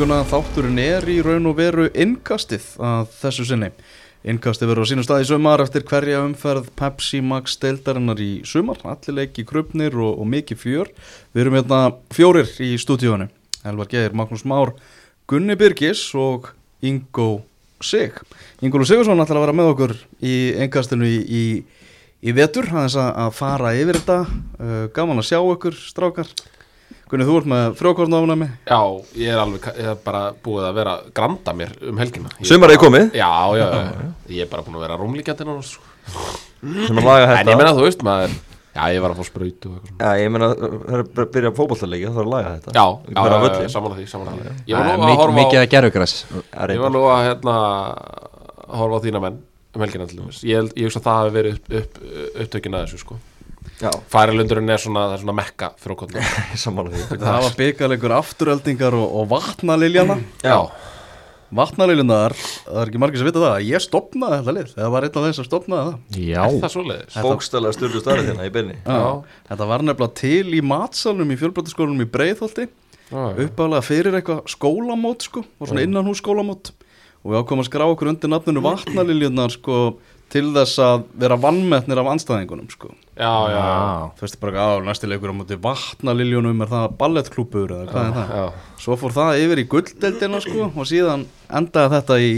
niðurtalninguna. Þátturinn er í raun og veru innkastið að þessu sinni. Innkastið verður á sínum stað í sumar eftir hverja umferð Pepsi Max deildarinnar í sumar. Allir leiki krupnir og, og mikið fjör. Við erum hérna fjórir í stúdíónu. Elvar Geir, Magnús Már, Gunni Birgis og Ingo Sig. Ingo Sigursson ætlar að vera með okkur í innkastinu í, í, í vetur. Hann er að fara yfir þetta. Uh, gaman að sjá okkur, strákar. Gunni, þú ert með frjókornafnami Já, ég er alveg, ég er bara búið að vera granda mér um helgina. Sumar er komið. Já, já, já, ég er bara búin að vera rúmlíkjandi núna sko. sem að laga En ég meina þú veist maður Já, ég var að fá sprautu og eitthvað svona. Já, ég meina, það er bara að byrja fótballtaleiki það þarf að laga þetta. Já, já, bara já, völlinn. já, saman að því, saman að því Ég Það var er nú að mikið, horfa mikið á að er Ég var nú að hérna horfa á þína menn um helgina til dæmis. Ég, hugsa að það hafi verið upp, upp, upptökin að þessu sko Færilundurinn er svona, er svona mekka fyrir okkur. Það var byggarleikur afturöldingar og, og vatnaliljana. Já, Vatnaliljunar, það er ekki margir sem vita það Ég stopnaði þetta lið, það var einn af þeim sem stopnaði það. Já, er það svoleiðis? Bókstælega styrlu starfið þérna í byrni Já. Þetta var nefnilega til í matsalunum í fjölbrotaskólanum í Breiðholti. Já, uppálega fyrir eitthvað skólamót sko, og svona innan hús skólamót og við ákomum að skrá okkur undir nafninu vatnaliljunar sko, til þess að vera vannmetnir af anstæðingunum sko. já, já, Þú veist bara, á, næsti leikur á móti vatnaliljunum er það ballettklúpur eða hvað er það? já. Svo fór það yfir í gulldeldina sko og síðan endaði þetta í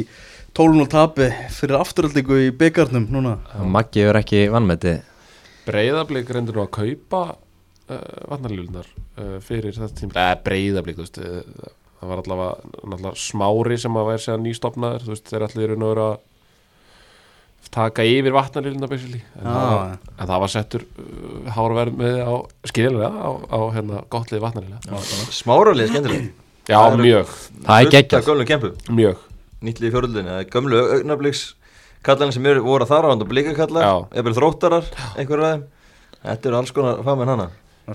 12-0 tapi fyrir afturöldingu í byggarnum núna. Maggi er ekki vannmeti Breiðablík reyndur nú að kaupa uh, vatnarlílunar uh, fyrir þetta tíma eða breiðablík, þú veist það var allavega, allavega smári sem að væri sér nýstofnaður, þú veist, þeir allir eru nú að vera að taka yfir basically. En, það var, en það var settur uh, hárverð með á, skiljulega á, á hérna gottlið vatnarlíla Smáralið er skemmtileg Já, Það mjög, Það er kempu. Mjög. Nýttlið í fjóröldinni Gömlu augnabliks kallarnir sem eru voru þar á hann og blíkakallar. Eða þróttarar þeim. Þetta eru alls konar fagmenn hana.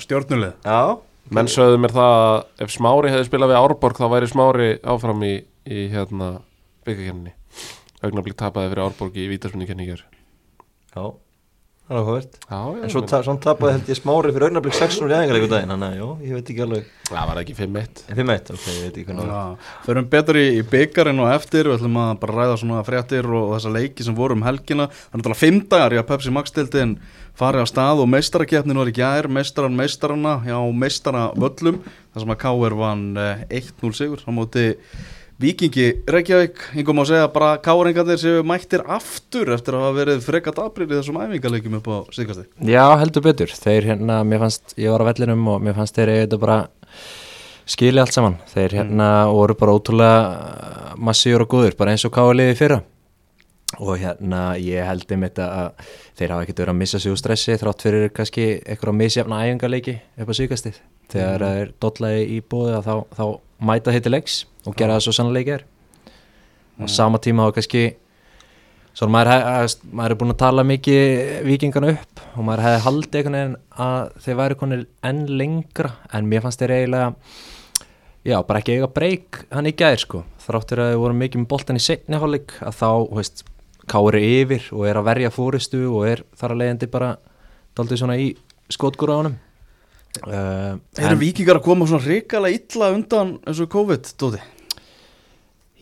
Stjórnulið. Já. Menn sögðu mér það að ef Smári hefði spilað við Árborg þá væri Smári áfram í, í hérna byggakenninni augnablík tapaði fyrir Árborg í vítarsminni kenningar Já. Það er áhugavert. Já, já, En svo ta samt tapaði held ég smári fyrir augnablik 600 í æfingarleiku daginn Þannig að, já, ég veit ekki alveg. Það var ekki 5-1 En 5-1, ok, ég veit ekki hvernig. Já, förum betur í, í byggarinn og eftir við ætlum að bara ræða svona fréttir og þessa leiki sem voru um helgina. Það er náttúrulega fimm dagar í að Pepsi Max dildin fari á stað og meistarakefnin var í gær meistaran meistarana hjá meistara völlum þar sem að K.R. vann 1-0 sigur á móti Víkingi Reykjavík, yngum má segja bara K.R.ingarnir séu mættir aftur eftir að hafa verið frekat í þessum æfingarleikum upp á síðkasti Já, heldur betur. Þeir hérna, mér fannst, ég var á vellinum og mér fannst þeir þetta bara skili allt saman. Þeir hérna voru bara ótrúlega massíur og góður, bara eins og káliði fyrra. Og hérna ég held um þetta að þeir hafa ekkert verið að missa sig úr stressi þrátt fyrir kannski eitthvað misjafna æfingarleiki upp á síkastið þegar það mæta hitti leiks og gera það svo sannleiki er á sama tíma þá kannski svo maður, maður er búin að tala mikið vikingana upp og maður hefði haldið einhvern veginn að þeir væri konir enn lengra en mér fannst þeir eiginlega já, bara ekki eiga breyk hann í gæðir sko, þráttur að þeir voru mikið með boltan í setni hálfleik að þá, veist, kári yfir og er að verja fóristu og er þar að leiðandi bara daldið svona í skotgur á honum uh, Eru Víkingar að koma svona hrikalega illa undan eins og COVID, Dóti?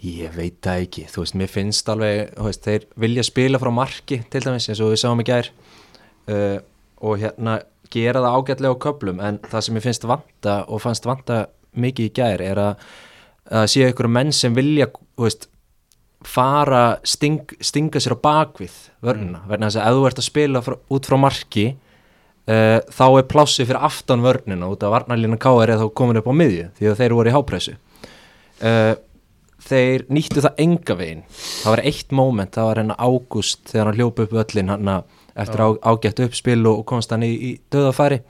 Ég veit það ekki, þú veist, mér finnst alveg, veist, þeir vilja spila frá marki til dæmis eins og við sáum í gær uh, og hérna gera það ágætlega á köplum en það sem ég finnst vanta og fannst vanta mikið í gær er að, að séu einhverju menn sem vilja, þú veist, fara, sting, stinga sér á bakvið vörnina, mm. verðin þess að ef þú ert að spila frá, út frá marki uh, þá er plássi fyrir aftan vörnina út af varnarlínu káir eða þá komin upp á miðju því að þeir voru í hápressu. Uh, þeir nýttu það enga veginn. Það var eitt moment, það var hennar ágúst þegar hann hljópa upp öllin hann eftir á, ágætt uppspil og komst hann í, í döðafæri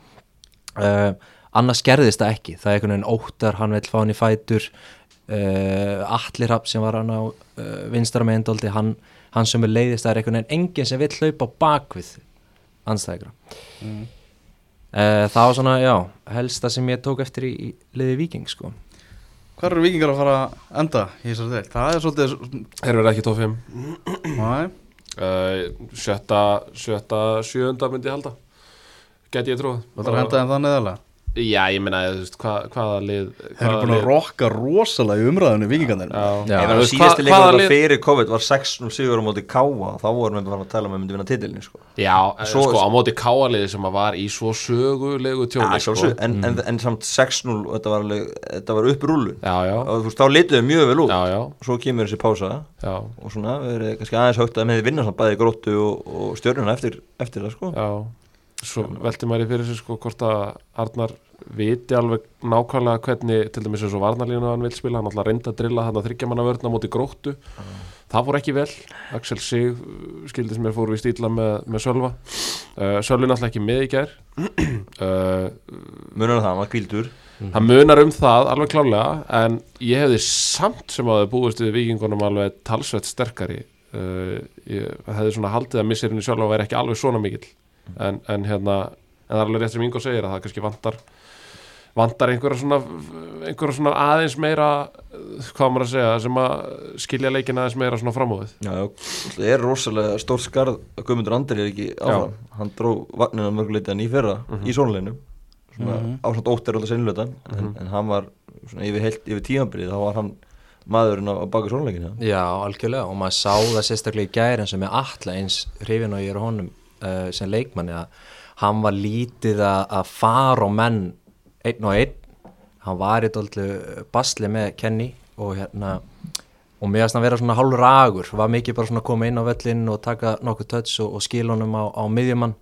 uh, annars gerðist það ekki. Það er einhvern veginn óttar, hann vil fá hann í fætur. Atli Rapp sem var hann á endoldi hann, hann sem er leiðist, það er einhvern veginn enginn sem vil hlaupa á bakvið anstæðigra mm. það var svona, já, helsta sem ég tók eftir í, í liði viking sko. Hvað eru Víkingar að fara að enda í þessari del? Það er svolítið Þeir verða ekki tóf 5 Næ, uh, Sjötta, sjötta, sjöunda myndi ég halda. Gæti ég trúið þú ætlar að henda þeim það neðalega Já, ég meina, þú veist, hva, hvaða lið Þeir eru búin að rokka rosalega í umræðinu vikingarnir síðasti hva- leikur hvaða fyrir COVID var 6-0 sigur á móti Káa þá vorum við bara að tala um að við myndum vinna titilin sko. Já, Svo- sko, á móti káaliði sem að var í svo sögulegu ja, tjóni sko. en, en, en samt 6-0 og þetta var, alveg, þetta var upp rúlu Já, já, og þú veist, þá lituðu mjög vel út. Já, já, svo kemur þessi pása. Já, og svona, við erum kannski aðeins högt að með vinna svona bæði gróttu og, og stjörnuna eftir, eftir það sko. Já. Svo velti maður í fyrir sig sko hvort að Arnar viti alveg nákvæmlega hvernig til dæmis eins og varnarlínu hann vil spila hann alltaf reyndi að drilla hann að þryggja manna vörna móti gróttu. Það fór ekki vel. Axel Sig skildi sem er fór við stíla með, með Sölva. Uh, Sölvi náttúrulega ekki með í gær. Uh, munar það, hann var kvíldur Það munar um það alveg klálega en ég hefði samt sem að þau búist við vikingunum alveg talsveit sterkari. Uh, ég hefði svona haldið að missirinn í að vera ekki alveg svona mikill. En, en hérna en það er alveg rétt sem Ingo segir að það kannski vantar vantar einhverja svona einhverja svona aðeins meira hvað maður að segja, sem að skilja leikin aðeins meira svona framúðið Já, já, það er rosalega stórt skarð að Guðmundur Andri er ekki áfram. Hann dró vagninu mörguleiti í fyrra í sónuleginu svona mm -hmm. ásand óttir alltaf seinlutan en, en hann var svona yfir, heilt, yfir tímambrið þá var hann maðurinn á, á baka sónuleginu Já, algjörlega og maður sá það sérstaklega í gæri eins og með alla eins hrifin og ég er honum uh, sem leikmanni að hann var lítið að, að fara á menn einn og einn. Hann var í dálítið basli með Kenny og hérna og mér finnst hann vera svona hálfur ragur. Var mikið bara svona að koma inn á völlin og taka nokkuð töts og, og skil honum á, á miðjumann.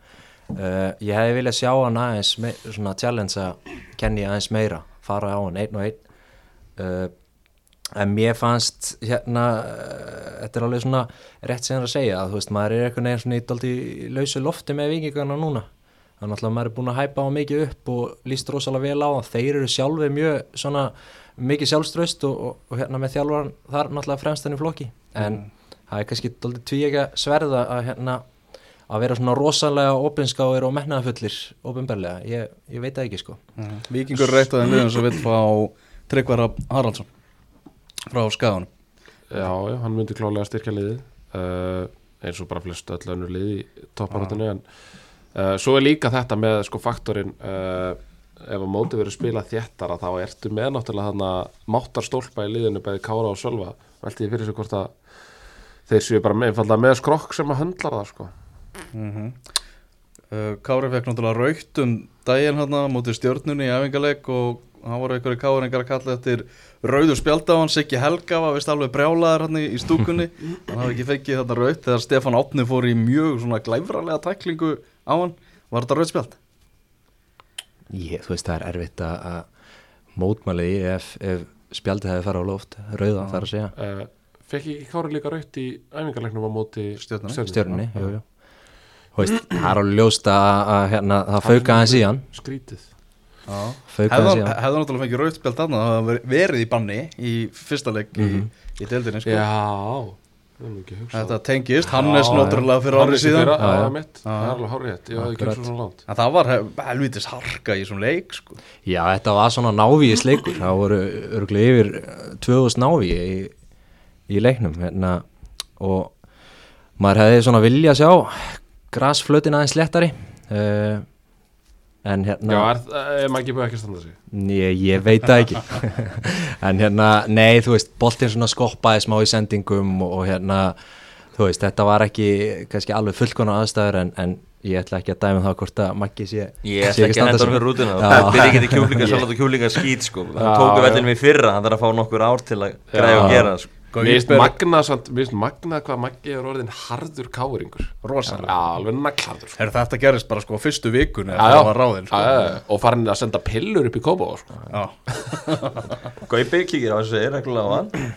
Uh, ég hefði viljað sjá hann aðeins me, svona challenge að Kenny aðeins meira fara á hann einn og einn. Uh, en mér fannst hérna uh, þetta er alveg svona rétt sem það að segja að þú veist maður er eitthvað neginn svona í í lausu lofti með vikingarna núna þannig að maður er búin að hæpa á mikið upp og líst rosalega vel á það. Þeir eru sjálfi mjög svona mikið sjálfströst og, og, og hérna með þjálfaran þar náttúrulega fremst henni flokki. En það er kannski dálítið tví ekki að sverða að hérna að vera svona rosalega opinskáir og metnaðafullir ofinberlega, ég, ég veit það ekki sko. Vikingur er eitt af þeim liðum sem vil fá Tryggvara Haraldsson frá Skaganum. Já, já, hann myndi klálega styrkja liðið uh, eins og bara flest öll önnur lið í topparátinu en uh, svo er líka þetta með sko faktorinn uh, ef að móti verið spila þéttara þá ertu með náttúrulega þarna máttar stólpa í liðinu bæði Kára og Sölva. Velti ég fyrir sig hvort að þeir séu bara með, með skrokk sem að höndlar það sko. Uh, Kári fekk náttúrulega raukt um daginn hérna mútið stjórnunni í æfingaleg og hann voru einhverju káringar að kalla eftir rauður hann Siggi Helga var vist alveg brjálaður hann í stúkunni. Hann hafði ekki fengið þetta raukt þegar Stefán Átni fór í mjög svona glæfralega tæklingu á hann var þetta rauð spjald? Ég, þú veist það er erfitt að að mótmæli í ef, ef spjaldið hefði farið á loft, rauða þar að segja. Uh, Fekk ekki Kári líka rautt í æfingarleiknum á móti veist, það er alveg ljóst að, að hérna, það fauka aðeins í hann. Skrítið. Hann náttúrulega fengið rauð spjald þarna það hafði verið í banni í fyrsta leik í, í deildinni sko. Já, Þetta tengist, Hannes náttúrulega fyrir árið síðan. Já, Já, já. já, mitt, það er alveg hárið En það var hel- helvítis harka í svona leik sko. Já, þetta var svona návíis leikur það voru örgulega yfir eh, 2000 náví í, í leiknum hérna, og maður hefði svona vilja sjá grasflötin aðeins léttari. Uh, en Já, hérna er, er maður ekki búið ekki að standa sig ég, ég veit það ekki en hérna, nei, þú veist boltinn svona skoppaði smá í sendingum og, og hérna, þú veist, þetta var ekki kannski alveg fullkona aðstæður en, en ég ætla ekki að dæma það hvort að Maggi sé Ég sé ætla ekki að henda hann fyrir rútina Já. Peppi er ekki til kjúlingasalat og kjúlingaskít sko. Já, Hann tóku já. vellinum í fyrra Hann þarf að fá nokkur ár til að græða og gera sko. Mér finnst magnað hvað Maggi er orðin harður káringur Rosalega. Já, alveg naglharður sko. Er þetta gerist bara sko á fyrstu vikun það ráðin sko. Og farin að senda pillur upp í Kópá sko. Já. Gaupi kíkir á þessu er reglulega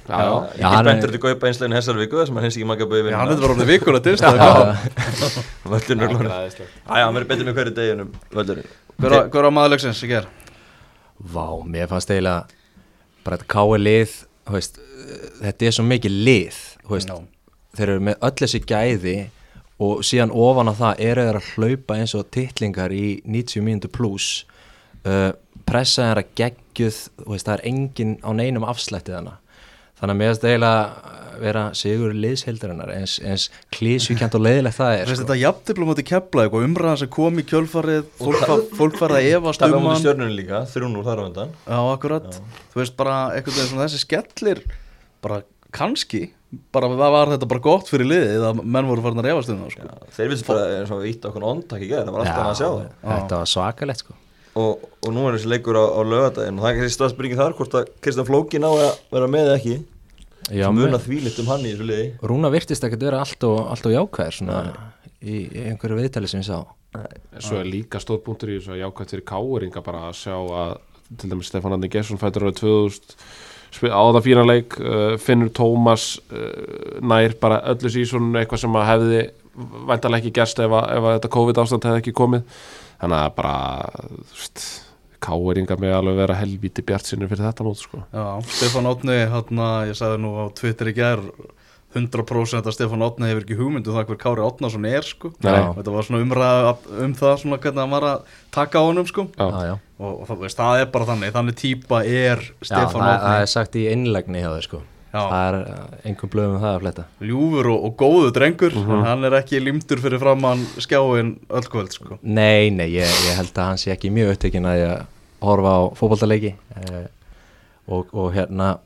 já. Ég er- bentur til Gaupa einslegin hessar viku þess að maður hins ekki makka bauði Já, hann hefði stað Völlurinn er glóður Æðislegt. Já, hann verður betur með hverju deginum Völlurinn Hver á- ger? Vá, mér fannst eiginlega bara þetta káir lið veist, þetta er svo mikið lið Já. þeir eru með öll þessi gæði og síðan ofan á það eru þeir að hlaupa eins og titlingar í 90 mínútu pluss uh, pressa þeir að geggjuð það er engin á neinum afslættið hana þannig að mér finnst eiginlega vera sigur liðsheildarinnar eins, eins klísjukjant og leiðilegt það er sko. þetta jafndiplum átti kepla eitthvað umræðan sem kom í kjölfarið fólk, fólk farið að efast Það um var mútið hann stjörnunni líka, þrjún úr þar á undan Já, akkurat Þú veist bara einhvern veginn svona þessi skellir bara kannski bara það var þetta bara gott fyrir liðið að menn voru farin að efast um það sko. Já, Þeir vildi bara eins og ítt okkur ondtak í gæðir, það var alltaf að sjá það þetta var svakalegt sko. Og, og nú er þessi leikur á, á lögadaginn og það er kannski staðspringi þar hvort að Kristján Flóki ná að vera með eða ekki. Já, sem mér- muna þvílitt um hann í þessu liði. Rúna virtist ekkert vera allt og, allt og jákvæðir svona í, í einhverju viðtali sem ég sá. Svo er líka stóð punktur í þessu að jákvæmt fyrir káeringa bara að sjá að til dæmis Stefán Andi Gesson fættur árið 2000 spil- á það fína leik uh, Finnur Tómas uh, nær bara öllu sísón eitthvað sem að hefði væntalega ekki gerst ef, að, ef að þetta COVID ástand hefði ekki komið þannig að bara veist, káeringa með alveg vera helvíti bjart sinni fyrir þetta mót sko. Já, Stefán Átni, hérna, ég sagði nú á Twitter í gær 100% að Stefán Átni hefur ekki hugmyndu það hver Kári Átnason er sko Nei. Þetta var svona umræða um það svona hvernig hann var að taka á honum sko Já. Já, já. og, og það, veist, það er bara þannig, þannig típa er Já, Stefán það, það Átni er sagt í innlegni hjá þau sko. Það er uh, einhver blöðum það að fletta ljúfur og, og góðu drengur Mhm. hann er ekki limtur fyrir framann skjáin öll kvöld sko Nei, nei, ég, ég held að hann sé ekki mjög upptekinn að ég horfa á fótballtaleiki uh, og, og hérna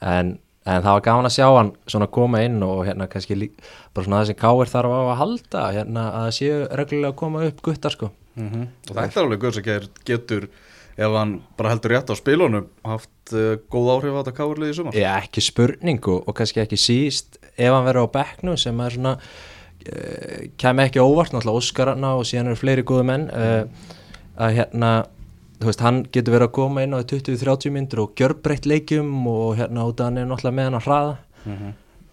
en, en það var gaman að sjá hann svona koma inn og hérna kannski lí, bara svona það sem Káir þarf á að halda hérna að séu reglulega að koma upp guttar sko -hmm. og þetta er alveg guð sem getur ef hann bara heldur rétt á spilunum haft uh, góð áhrif á þetta káurlið í sumar? Já, ekki spurning og, kannski ekki síst ef hann verður á bekknum sem er svona uh, kemur ekki óvart náttúrulega Óskarana og síðan eru fleiri góðu menn uh, að hérna þú veist, hann getur verið að koma inn á 20-30 myndur og gjörbreytt leikjum og hérna út af hann er náttúrulega með hann að hraða.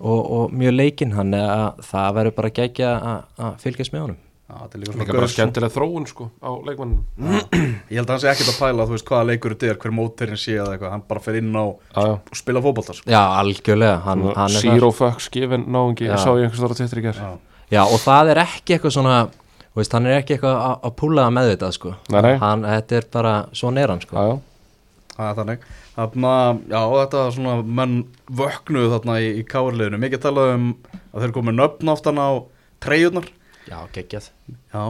Og, og mjög leikinn hann er að það verður bara gegja að, að fylgjast með honum Þetta er líka líka svona bara gaur skemmtileg þróun sko, á leikmannum ég held að hann sé ekkert að pæla þú veist hvaða leikur þetta er, hver móterinn sé eða eitthvað hann bara fer inn á og spila fótbolta sko. Já, algjörlega hann, hann er það. Zero fucks given náungi, Já. sá ég einhvers þar á Twitter í ger Já. Já, og það er ekki eitthvað svona þú veist, hann er ekki eitthvað að, að púla það með þetta sko. Nei, nei. hann, þetta er bara, svona er hann sko. Já, já það er þannig þarna, já þetta er svona menn vöknuðu þarna í, í káurliðinu mikið talað um að þeir komið nöfn aftan á treyjurnar Já, geggjað já,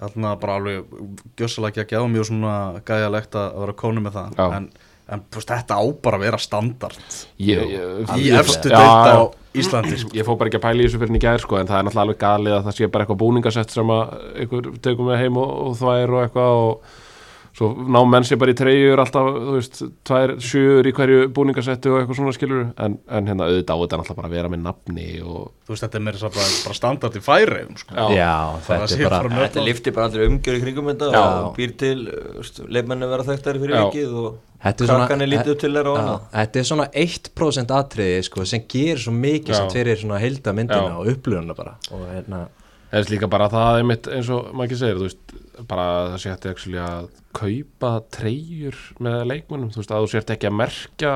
þarna bara alveg gjössalega ekki og mjög svona gæjalegt að vera konu með það Já. en, en þú veist, þetta á bara að vera standard Ég, ég, í efstu já, deilt á. Íslandi sko. Ég fór bara ekki að pæla í þessu fyrir í gær sko, en það er náttúrulega alveg galið að það sé bara eitthvað búningasett sem að einhver tekur með heim og, og þvær og eitthvað og svo ná menn sér bara í treyjur alltaf, þú veist, tvær sjöur í hverju búningasetti og eitthvað svona skilur en, en hérna auðvitað á þetta náttúrulega bara að vera með nafni og þú veist, þetta er meira bara, bara standard í færiðum sko. Já. Já, Það þetta er bara Þetta liftir bara aldrei umgjör í kringum þetta Já. og býr til leifmenni vera þekktari fyrir vikið og Þetta er svona- krakkan er lítið upp til þeirra og Já, annað Þetta er svona 1% atriði sko, sem gerir svo mikið Já. sem fyrir svona Já. og upplifuna bara og hérna Er líka bara það einmitt eins og maður ekki segir, þú veist, bara það sé hætti að kaupa treyjur með leikmönnum, þú veist, að þú sért ekki að merkja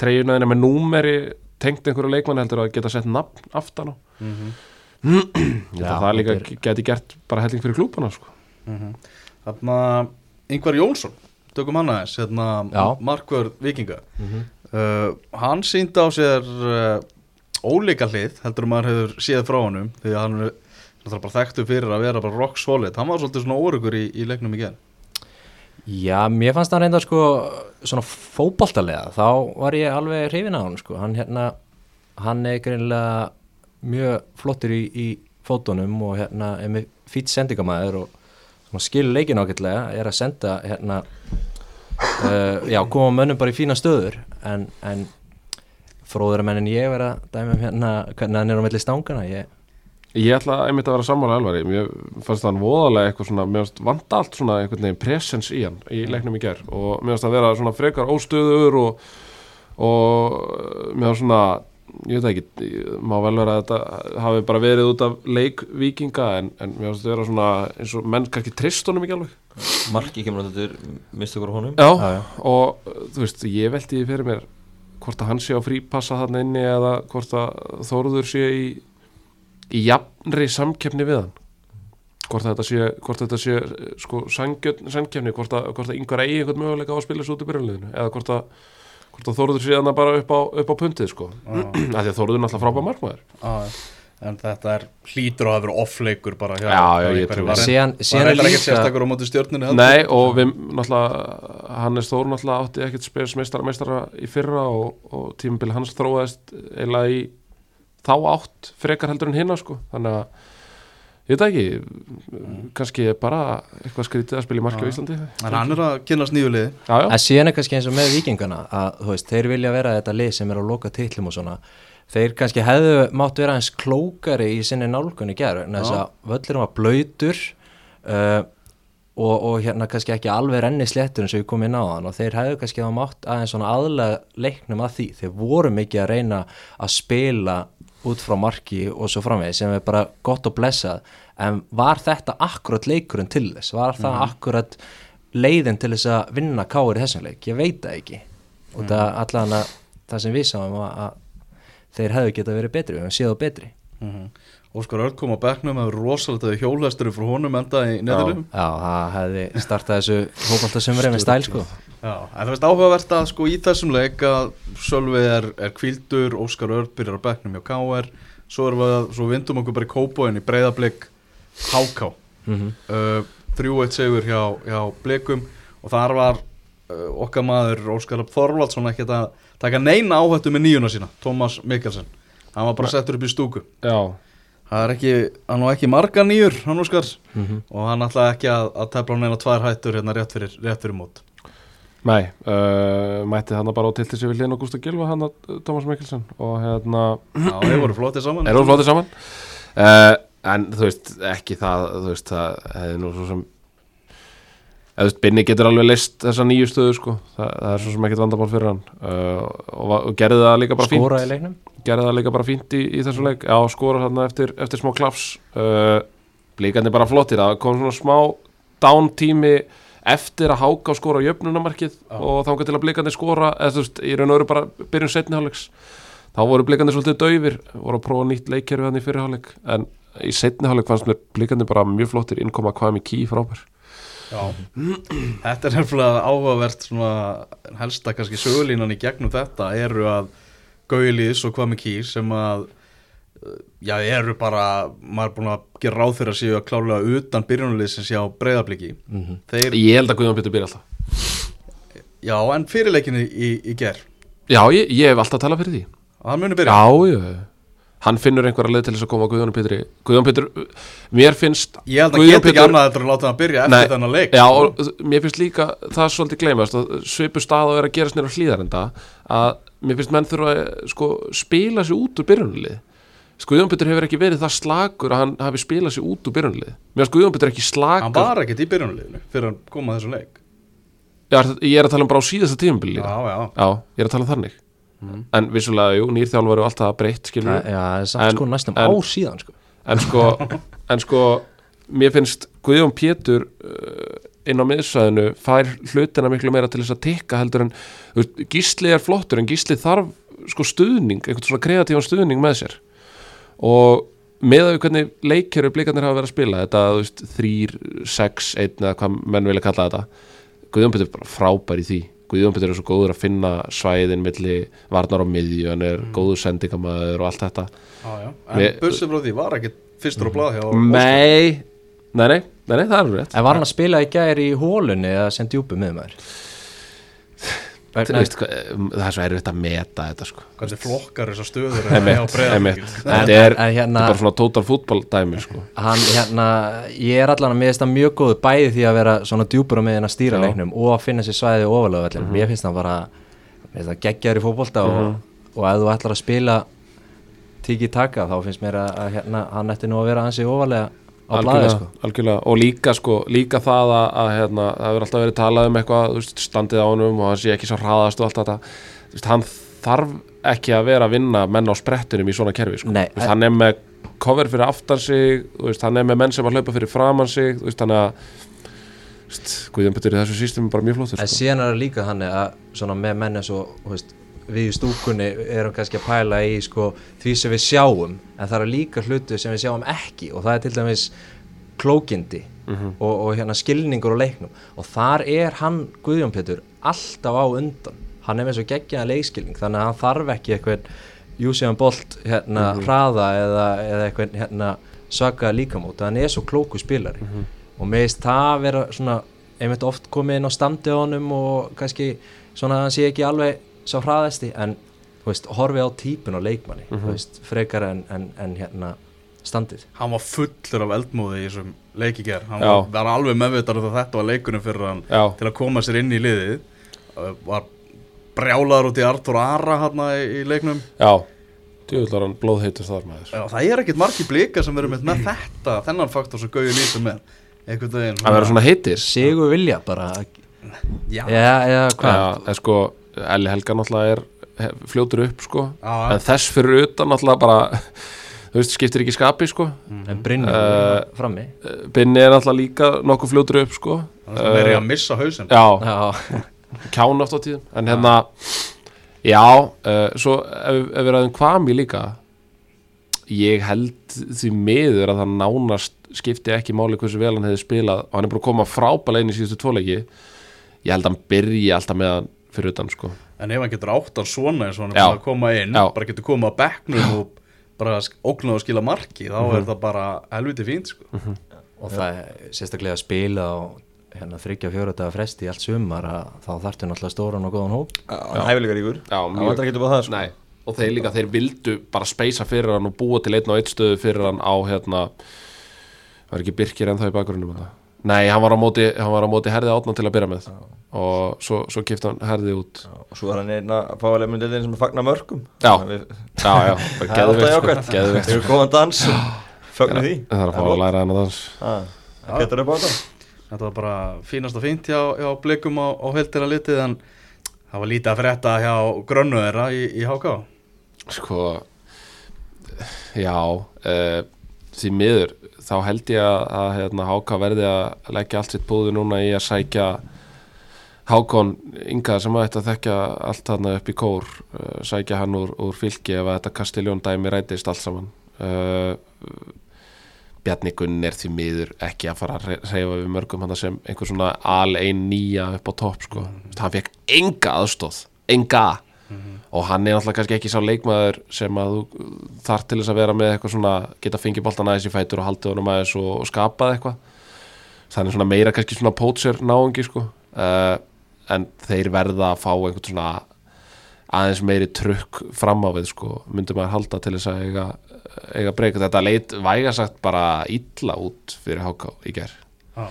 treyjuna þína með númeri tengt einhverju leikmann heldur að geta sett nafn aftan á. Ég held Já, að það líka þetta geti gert bara helling fyrir klúpana, sko. þarna Ingvar Jónsson tökum hann aðeins, hérna markvörð vikinga uh, hann síndi á sér uh, ólíka hlið, heldur maður hefur séð frá honum, því að hann er náttúrulega bara þekktu fyrir að vera bara rock solid. Hann var svolítið svona órugur í, í leiknum í gerð Já, mér fannst hann reynda sko svona fótboltalega. Þá var ég alveg hrifin á hann sko. Hann hérna, hann er greinilega mjög flottur í, í fótunum og hérna er með fýtt sendingamæður og skilur leikin ágætlega. Er að senda hérna uh, já, koma mönnum bara í fína stöður. En, en fróður menn en ég vera að dæma um hérna hvernig hann er á melli stangana ég, Ég ætla einmitt að vera sammála elvari, mér fannst hann voðalega eitthvað svona, mér fannst vant allt svona einhvern veginn presens í hann í leiknum í ger og mér fannst að vera svona frekar óstöður og, og mér fannst svona, ég veit ekki, má vel vera að þetta hafi bara verið út af leikvíkinga en, en mér fannst að vera svona eins og menn kannski trist honum ekki alveg. Marki kemur að þetta er mistakur á honum. Já, Já, já. og þú veist, ég velti því fyrir mér hvort að hann sé á frípassa þarna inni eða hvort að Þóruður sé í, í jafnri samkeppni við hann? Hvort að þetta sé, hvort að þetta sé sko, samkeppni hvort að, hvort að yngvar eigi einhvern möguleika á að spila svo út í byrjunliðinu eða hvort að, hvort að Þóruður sé hana bara upp á, upp á puntið sko? Af því að Þóruður er náttúrulega frábæð markmaður. Já, en þetta er hlýtur að vera off-leikur bara hjá Já, já, ég var síðan er ekkert líka- sérstakur á móti stjórnunni heldur. Nei og við náttúrulega Hannes Þór náttúrulega átti ekkert spes meistara meistara í fyrra og, og tímabili hans þróaðist eiginlega í þá átt frekar heldur en hinna sko. Þannig að ég veit það ekki kannski er bara eitthvað skrítið að spila í marki á Íslandi. En hann er að kynast nýju liði. Já, já, En síðan er kannski eins og með vikingana að veist, þeir vilja vera þetta lið sem er að loka titlum og svona. Þeir kannski hefðu mátt vera eins klókari í sinni nálgun í gerð en þess að völlurum var blöytur uh, og, og hérna kannski ekki alveg renni sléttur eins og ég kom inn á þann og þeir hefðu kannski hafa mátt aðeins svona aðlega leiknum að því. Þeir voru mikið að reyna að spila út frá marki og svo framvegi sem er bara gott og blessað. En var þetta akkurat leikurinn til þess? Var það akkurat leiðin til þess að vinna káir í þessum leik? Ég veit það ekki. Og það allan að það sem við sáum að, að þeir hefðu getað verið betri við hefum séð á betri Óskar Örn kom á bekknum með rosalega hjólhestur frá honum enda í neðurum já, það hefði startað þessu hópaltasumri með stæl sko. Já, en það veist áhugavert að sko í þessum leik að Sölvi er, er kvildur, Óskar Örn byrjar á bekknum hjá KR svo, svo vindum okkur bara í kópóin í breyðablик HK mm uh, 3-1 segur hjá, hjá blikum og þar var uh, okkar maður Óskar Þorvaldsson ekkert að taka neina áhættu með nýjuna sína Tómas Mikkelsen. Hann var bara settur upp í stúku. Já, það er ekki, hann var ekki marga nýjur hann Óskar Mhm. og hann ætlaði ekki að, að tefla hann eina tvær hættur hérna rétt fyrir, rétt fyrir mót. Nei uh, mætti hann bara á tilti sig við hlýðin og Gústa Gilva hann að Thomas Mikkelsen. Og hérna Já, þeir voru flottið saman. Hún flótið saman. Uh, en þú veist, ekki það þú veist, það hefði nú svo sem eða þú veist, Binni getur alveg list þessa nýju stöðu sko, það, það er svo sem ekkert vandamál fyrir hann. Uh, og, og gerði það líka bara fínt. skóra í leiknum. Gerði það líka bara fínt í, í þessu leik. Já, skora þarna eftir, eftir smá klaps. Uh, blíkandi bara flottir. Það kom svona smá down tími eftir að háka og skora á jöfnunamarkið Já. og þangað til að blíkandi skora eða þú veist, í raun og veru bara byrjun setni hálfleiks. Þá voru blíkandi svolítið daufir voru að prófa nýtt leikkerfi hann í fyrir hálfleik. En í setni hálfleik fannst mér blíkandi bara mjög flottir. Innkoma hvað með ký frábær þetta er nefnilega áhugavert svona helsta kannski sögulínan í gegnum þetta eru að Gauðlís og hvað með kýr sem að uh, já, eru bara, maður er búin að gera ráð fyrir að séu að klálega utan byrjunarliðsins hjá breyðabliki Mhm. þeir, ég held að Guðjón Pétur byrja alltaf. Já, en fyrirleikinni í, í ger já, ég, ég hef alltaf talað fyrir því. Hann muni byrja. Já, já, hann finnur einhverja leið til þess að koma Guðjón Pétri. Guðjón Pétur, mér finnst ég held að geta ekki Pétur- annað eftir að láta hann byrja Nei, eftir þennan leik. Já, sko. og mér finnst líka það svolítið gleymast að svipu stað og er að gerast nýra hlýðarenda að mér finnst menn þurfa að sko, spila sig út úr byrjunlið Guðjón Pétur hefur ekki verið það slagur að hann hafi spilað sig út úr byrjunlið Mér finnst Guðjón Pétur ekki slagur hann var ekkert í að að leik. Já, ég er að tala um bara á síðasta tímabili líka. Já, já, Já, ég er að tala um þannig En vissulega, jú, nýrþjálfur og allt það breytt skilur Já, það er samt En- sko næstum en- ár síðan sko. en sko, en sko mér finnst Guðjón Pétur uh, inn á miðsvæðinu fær hlutina miklu meira til þess að tikka heldur en veist, Gísli er flottur en Gísli þarf sko stuðning, einhvern svona kreatívan stuðning með sér. Og með að við hvernig leikjöru blikarnir hafa verið að spila þetta, þú veist, þrýr, sex einn eða hvað menn vilja kalla þetta Guðjón Pétur er bara frábær í því Guðjón Pétur er svo góður að finna svæðin milli varnar á miðju, hann er góður sendingamæður og allt þetta. Já, já. en því var ekkert fyrstur á blað hjá nei, nei, nei, nei, nei, það er rétt. En var hann að spila í gær í hólunni eða sem djúpu miðumæður? Þú Vegna, veist, það er svo erfitt að meta þetta sko. hvernig flokkar þessar stöður einmitt. En- þetta er, en hérna- er bara svona total fútbol dæmi sko. hann, hérna, ég er allan að mér finnst það mjög góðu bæði því að vera svona djúpur á miðin að stýra leiknum og að finna sér svæði ofalega vellin. Mér finnst það bara, mér finnst það geggjaður í fótbolta og, og ef þú ætlar að spila tiki taka þá finnst mér að, að hérna, hann ætti nú að vera ansi ofalega á blaði algjörlega, sko. algjörlega og líka, sko, líka það að, að hérna, það hefur alltaf verið talað um eitthvað þú veist, standið á honum og hann sé ekki svo hraðast og allt þetta Þú veist, hann þarf ekki að vera að vinna menn á sprettunum í svona kerfi sko. Nei, veist, hann er með cover fyrir aftan sig þú veist, hann er með menn sem að hlaupa fyrir framan sig þú veist, þannig að þú veist, Guðjón Petur í þessu sístum er bara mjög flottur En sko. síðan er það líka hann að svona með menn eins og þú veist, við í stúkunni erum kannski að pæla í sko, því sem við sjáum en það eru líka hlutu sem við sjáum ekki og það er til dæmis klókindi Mhm. og, og hérna skilningur á leiknum. Og þar er hann Guðjón Pétur alltaf á undan. Hann er með svo geggjaða leikskilning þannig að hann þarf ekki eitthvað Júsíðan Bolt hérna hraða eða, eða eitthvað hérna svaka líkamót. Hann er svo klóku spilari. Og mér veist það vera svona einmitt oft komið inn á standi á honum og kannski svona að hann sé ekki alveg svo hraðasti en þú veist, horfið á típun og leikmanni þú veist, frekar en, en, en hérna standið. Hann var fullur af eldmóði í þessum leiki ger hann Já. var, var alveg meðvitað að þetta var leikunum fyrir hann Já. til að koma sér inn í liðið. Var brjálaður út í Artur Ara hann í, í leiknum. Já, djúvillar hann blóðheitur þar maður. Já, það er ekkert margi blika sem verður með, með þetta þennan faktor sem Gauði lítið með einhvern veginn. Að vera svona heitir. Sigur vilja bara já, Já, já, hvað? Já, en sko, Elli Helga náttúrulega er fljótur upp sko. Já. En þess fyrir utan náttúrulega bara Þú veist, skiptir ekki skapi sko. En Brynjar Eh, uh, frammi. Binni er náttúrulega líka nokkuð fljótur upp sko. Það er verið að missa hausinn. Já, Já, kjána oft á tíðum. En hérna, já, uh, svo ef, ef við ræðum kvami líka Ég held því miður að það nánast skipti ekki máli hversu vel hann hefði spilað. Og hann er búin að koma frábælega inn í síðustu tvoleiki Ég held að hann byrji alltaf með hann fyrir utan sko. En ef hann getur áttan svona eins og hann er búin að koma inn Já. bara getur komið á bekknum og bara ógnuð að skila marki þá er það bara helviti fínt sko. og það er sérstaklega að spila á hérna þryggja fjóra daga fresti í allt sumar að þá þarftu náttúrulega stóran og góðan hóp. Hæfilegar vantar ekki upp á það sko. Nei, og þeir líka, þeir vildu bara speysa fyrir hann og búa til einn og einn stöðu fyrir hann á hérna var ekki Birkir ennþá í bakgrunum þetta Nei, hann var á móti, hann var á móti herði átna til að byrja með. Og svo, svo kipti hann herði út. Og svo er hann einn að fá alveg myndið sem fagnar mörgum. Já. Að við- Já, já, það er alltaf geðveikt jákvæmt geðveikt þeir eru góðan dans fögnum því. Það er að fá að læra hann að dans Ah, það getur upp á þetta var bara fínast og fínt hjá, hjá blikum á, á heldina litið en það var lítið að frétta hjá grönnu þeirra í, í HK Sko Já uh, Því miður þá held ég að, að hérna, Háka verði að leggja allt sitt búðu núna í að sækja Hákon Inga sem að þekkja allt þarna upp í kór uh, sækja hann úr, úr fylki ef að þetta Kastiljón dæmi rætist allt saman. Uh, Bjarni Gunn er því miður ekki að fara að reyfa við mörgum hann sem einhver svona al ein nýja upp á topp sko. hann fekk enga aðstóð enga og hann er náttúrulega kannski ekki sá leikmaður sem að þú þarf til þess að vera með eitthvað svona geta fengið boltan aðeins í fætur og haldið honum aðeins og, og skapað eitthvað. Þannig svona meira kannski svona pótser náungi sko. Uh, en þeir verða að fá einhvern svona aðeins meiri trukk fram á við sko myndi maður halda til þess að eiga, eiga breyka þetta leit væga sagt bara illa út fyrir HK í ger Já.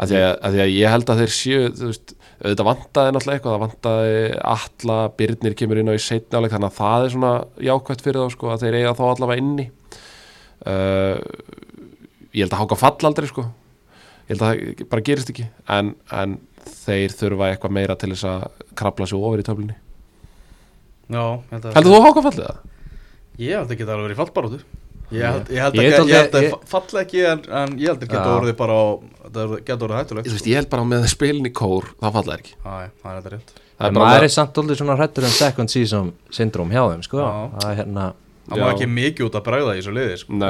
Að því að, að því að ég held að þeir séu þú veist, auðvitað vantaði náttúrulega eitthvað það vantaði alla, Byrnir kemur inn á í setni áleik þannig að það er svona jákvæmt fyrir þá sko að þeir eiga þá allavega inni. Uh, ég held að háka fall aldrei sko. Ég held að það bara gerist ekki en, en þeir þurfa eitthvað meira til þess að krabla sig ofur í töflunni. Já, held að heldur þú háka fallið það? Ég held að geta alveg verið fallbarótu Ég held, ég held Ég að, held ég held að ég- fall ekki en, en ég held að geta Já. orðið bara á, það geta orðið hættulegt Þú veist, ég held bara með spilin í kór það falla ekki. Já, já, það er þetta rétt. Það bara maður er samt aldrei svona hrættur en second season syndrom hjá þeim, sko. Það er hérna Það má ekki mikið út að bregða í þessu liði sko.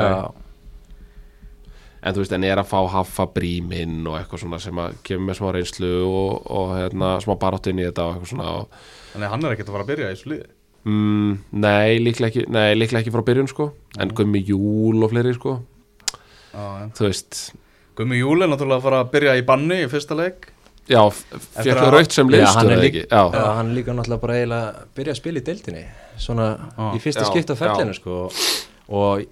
En þú veist, en er að fá haffa bríminn og eitthvað svona sem að kemur með smá reynslu og, og hérna, smá barátt inn í þetta og eitthvað svona og, Þannig að hann er ekkert að fara að byrja í þessu liði mm, nei, líklega ekki, nei, líklega ekki frá byrjun sko, en gummi júl og fleiri sko, Já, já. þú veist. Gummi Júl er náttúrulega að fara að byrja í banni í fyrsta leik. Já, fekk að- það raut sem Já, hann er eða lík- ekki, já, já, hann er líka náttúrulega bara eiginlega að byrja að spila í deildinni Svona Já. í fyrsta Já, skipt á ferlinu, já. sko. Og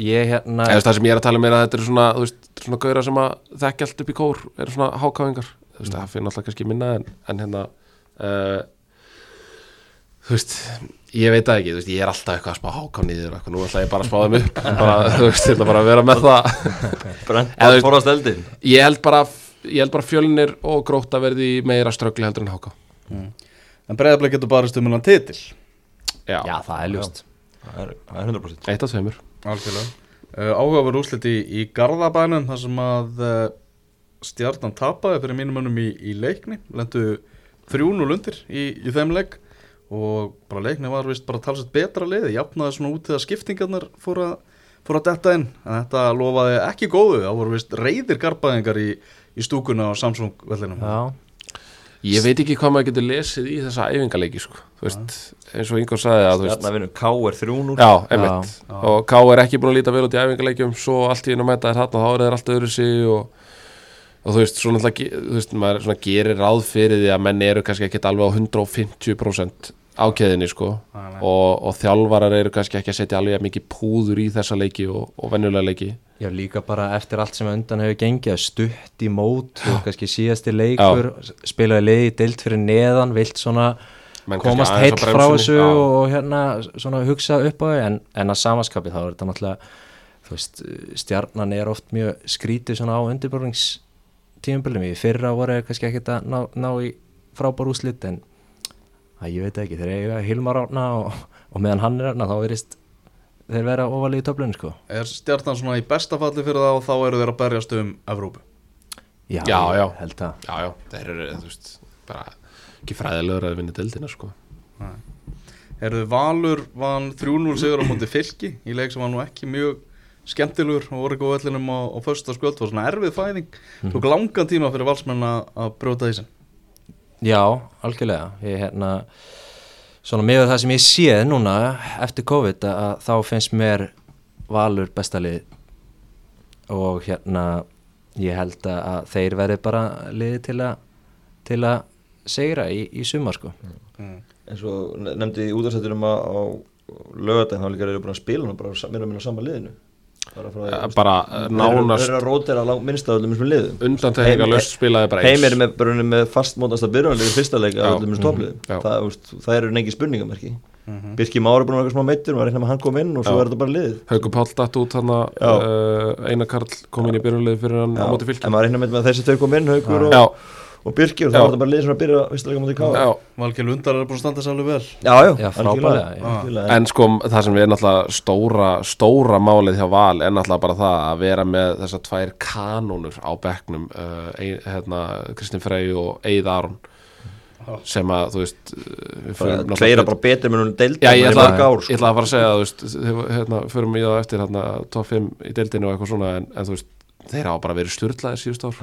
ég hérna eða það sem ég er að tala um er að þetta eru svona, þú veist, svona gauðra sem að þekki allt upp í kór, eru svona hákáfingar. Þú veist, það fyrir náttúrulega kannski minna en, en hérna uh, þú veist, ég veit það ekki þú veist, ég er alltaf eitthvað að spá háká niður og eitthvað, nú ætla ég bara að spá þeim upp. Bara, þú veist, ég ætla bara að vera með það. Bara ég held bara, ég held bara fjölnir og gróta verði meira ströggli heldur en háká En breiðablik getur barist um hennan titil. Já, Já, það er ljúst Það er það er 100% eitt af tveimur. Algjörlega. Uh, Áhugaverð úrslit í, í Garðabænum þar sem að uh, stjarnan tapaði fyrir mínum önum í, í leikni. Lendu 3-0 undir í, í þeim leik og bara leikni var vist bara talsett betra liði jafnaði svona út þegar skiptingarnar fór að, fór að detta inn. En þetta lofaði ekki góðu það voru vist reyðir garbaðingar í, í stúkuna á Samsung vellinum Já, ég veit ekki hvað maður getur lesið í þessa æfingaleiki sko. þú veist, eins og Ingo sagði að þú veist, Stjarnar vinnur K er 3-0 já, einmitt. Og K er ekki búin að líta vel út í æfingaleikjum svo allt í einu að mæta þér þarna þá er þeir allt öðru sig og, og þú veist, svona þú veist, maður svona gerir ráð fyrir því að menn eru kannski ekkit alveg á 150% ákæðinni sko. Og, og þjálfarar eru kannski ekki að setja alveg mikið púður í þessa leiki og, og venjulega leiki. Já, líka bara eftir allt sem undan hefur gengið að stutt í mót og kannski síðasti leikur spilaði liði í dild fyrir neðan vilt svona Menn komast á frá þessu já. og hérna svona hugsa upp á þau en, en að samaskapi þá er þetta náttúrulega þú veist, stjarnan er oft mjög skrítið svona á undirbúrningstíumbölum í fyrra voru kannski ekkert að ná, ná í frábár úslit en að ég veit ekki, þeir eiga Hilmar Árna og, og meðan hann er hérna þá verist þeir vera ofalega í töflunni sko. Er stjarnan svona í besta falli fyrir það og þá eru þeir að berjast um Evrópu? Já, já. ég held að Já, já, þeir eru, þú veist, bara ekki fræðilegur að vinna deildina sko. Erðu Valur vann 3-0 sigur á múti fylki í leik sem var nú ekki mjög skemmtilegur og voru ekki á vellinum á, á fösta skvöld var svona erfið fæðing. Tók langan tíma fyrir valsmenn að að brjóta því sem Já, algjörlega. Ég hérna svona með það sem ég séð núna eftir COVID að, að þá finnst mér valur bestalið og hérna ég held að, að þeir verði bara liði til að til að segra í, í sumar sko. Eins og ne- nefndi í útastættunum að á lögadaginn þá líka eru búin að spila hann bara meira og minna á sama liðinu bara frá Eh, bara, eh, nánast- þeir eru að rótera lang, minnst af öllum þessum liðum. Undantekninga laust spilaði bara heim er með, með fastmótast að byrjunarlið í fyrsta leik Já. af öllum þessum toppliðum. Já. það, það eru nengi spurningamerki. Birki Már er búin að vera smá meittur og reikna með að hann kom inn og svo er þetta bara liðið. Hauku Páll datt út þannig Já. uh, Einar Karl kom inn í byrjunlið fyrir hann á móti en fylki maður reikna með að þessi tveir kom inn Haukur og, og Já. það var þetta bara liðið sem að byrja fyrsta leik á móti káa já. Valgeir Lundar er búin að standa sér alveg vel. Já, já, Já, algjörlega. En sko það sem er náttúrulega stóra, stóra málið hjá Val er náttúrulega bara það að vera með þessar tvær kanónur á bekknum uh, hérna, Kristinn Frey og Eið Aron sem að þú veist uh, við tveira bara betur með núna deild Já, ég ætla, mörg ár, ég ætla að fara að segja þú veist, hérna, förum í það eftir hérna, top 5 í deildinu og eitthvað svona en, en þú veist, þeir hafa bara verið styrlaðir síðust ár.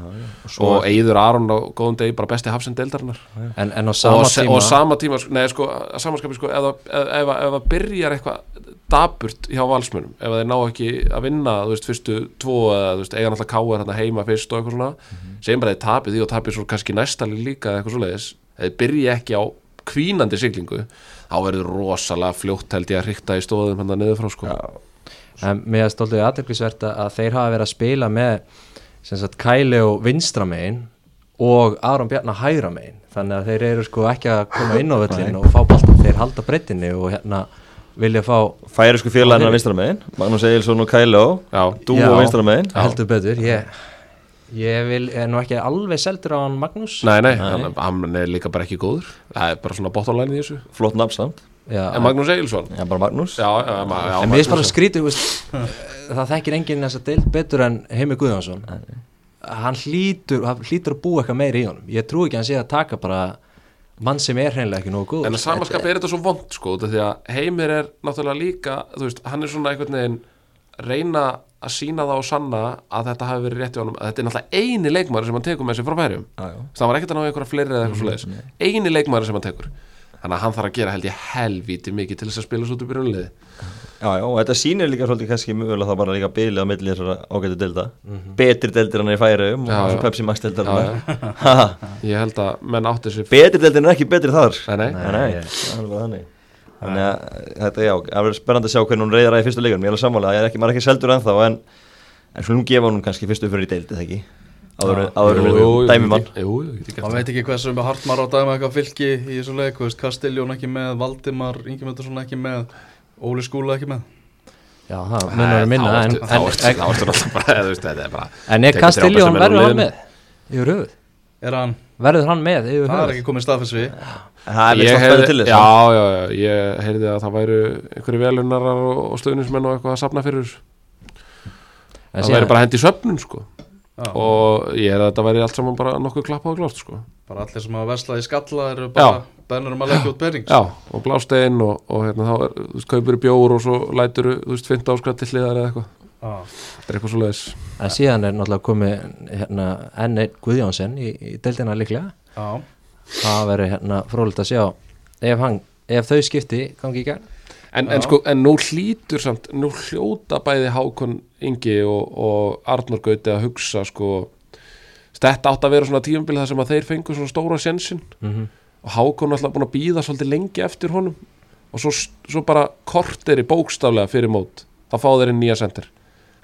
Svo og Eiður Aron á góðum degi bara besti hafsend deildarinnar en, en á sama og, tíma og sama tíma, sko- nei sko samanskapi sko, ef, það- byrjar eitthvað daburt hjá valsmönum ef þeir ná ekki að vinna, þú veist, fyrstu tvo eða, þú veist, eiga náttúrulega káa hérna heima fyrst og eitthvað svona, segjum bara þeir tapið því og tapið svo kannski næstali líka eða eitthvað svoleiðis. Ef þeir byrja ekki á kvínandi siglingu, þá verður rosalega fljótt held ég að hrykta í stóðum hann niður frá sko en mér er stoltið aðteklisvert að þeir hafa verið að spila með sagt Kæli og vinstra megin og Aron Bjarnar hægra megin. Þannig að þeir eru sko ekki að koma inn á völlin og fá balta, þeir halda breytinni og hérna vilja fá færi sko félagina vinstra megin Magnús Egilson og Já, Dú Já. og vinstra megin. Heldur betur ég, ég vil, er nú ekki alveg seldur á hann Magnús? Nei, nei, Hann, hann er líka bara ekki góður. Það er bara svona bottomline í þessu. Flott nafn samt Já, en Magnús Egilson Já, bara Magnús. Já, já, já, já en mér finnst bara skrítið veist, það þekkir enginn þess að deild betur en Heimi Guðjónsson. Hann hlýtur, hann hlýtur að búa eitthvað meiri í honum. Ég trú ekki að hann sé að taka bara mann sem er hreinlega ekki nógu góð En að samanskap er þetta svo vond sko út af Því að Heimir er náttúrulega líka veist, hann er svona einhvern veginn Reyna að sína það og sanna Að þetta hafi verið rétt í honum. Að Þetta er náttúrulega eini leikmaður sem hann tekur með sér frá já. Það var ekkert að ná einhverja fleiri eða eitthvað svoleiðis. Eini leikmaður sem hann tekur Þannig að hann þarf að gera held ég helvíti mikið Til þess að spila svo út í byrjunliði Já, já, og þetta sýnir líka svolítið kannski mögulega það bara líka bilið á milli þessara ágætu delda Betri deldir hann í færiðum og Já, svo já. Pepsi Max hann Ég held að menn átti sér Betri deldir er ekki betri þar. Nei, nei. nei, það er þannig. Þannig að þetta, já, það verður spennandi að sjá hvernig hún reyðar að í fyrstu leikunum Ég er alveg sammála, ég er ekki, maður er ekki seldur ennþá en, en skulum gefa hún kannski fyrstu fyrir í deild, eða ekki Áður áður en við gert maður veit ekki hversu með hartmar á dæma eitthvað fylki í þessu leik, þú veist, Kastiljón ekki með Valdimar, Ingemyndarsson ekki með Óli Skúla ekki með. Já, það munur að minna Þá ertu náttúrulega bara þú veist, Þetta er bara en er Kastiljón verður hann með? Er hann, verður hann með? Yfir það er ekki komið við er þess Já, já, já, ég heyrði að það væru einhverju velunarar og, stöðnismenn og eitthvað að safna fyrir. Það væri bara hendi í söfnun sko Já. og ég heyrði að þetta væri allt saman bara nokkuð klappað og klárt sko. Bara allir sem hafa verslað í skalla eru bara bennur um að leggja út penning Já, og blástein og, og hérna þá er, þú veist, kaupur í bjór og svo lætur, þú veist, 15 áskrætt til hliðar eða eitthvað. Já. Þetta er eitthvað svo leiðis en síðan er náttúrulega komið hérna, enn einn Guðjónsson í, í deildina líklega. Já. það verður hérna frólitt að sjá ef, hann, ef þau skipti gangi í gegn En, en sko, en nú hlýtur samt, nú hljóta bæði Hákon Ingi og, og Arnur Gauti að hugsa sko, þetta átt að vera svona tíumbil þar sem að þeir fengu svona stóra sjensin mm og Hákon alltaf búin að býða svolítið lengi eftir honum. Og svo, svo bara kortir í bókstaflega fyrir mót. Þá fá þeir inn nýja sendir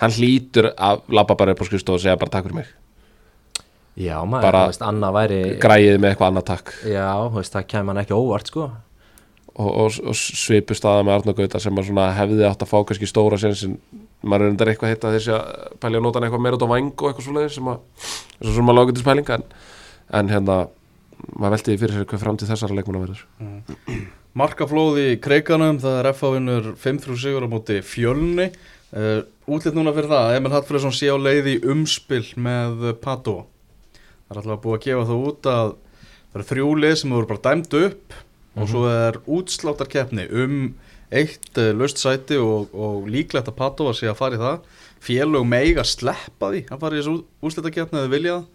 hann hlýtur að labba bara upp á skrifstofu og segja bara takk fyrir mig, já maður, þú veist, Anna væri græðið með eitthvað annað takk. Já, þú veist, það kemur hann ekki óvart sko og, og, og svipu staða með Arnur Gauta sem hefði átt að fá kannski stóra sensin maður er undir eitthvað hitt að þessi að pælja hann eitthvað meira út á væng og eitthvað svoleiðis sem að sem að maður lágur til spælinga en, en hérna maður velti því fyrir sér hvað framtíð þessara leikmuna verður. Markaflóð í kreikanum, það er FH vinnur 5-3 sigur á móti fjölni. Uh, Útlitt núna fyrir það, Emil Hallfriðsson sé á leið í umspill með Pato Það er alltaf búið að gefa það út að það eru þrjú lið sem voru bara dæmd upp og svo er útsláttarkeppni um eitt uh, löst sæti og, og líklegt að Pato að sé að fara í það. Félög meiga sleppa því að fara í þessu útsláttarkeppni eða vilja. Það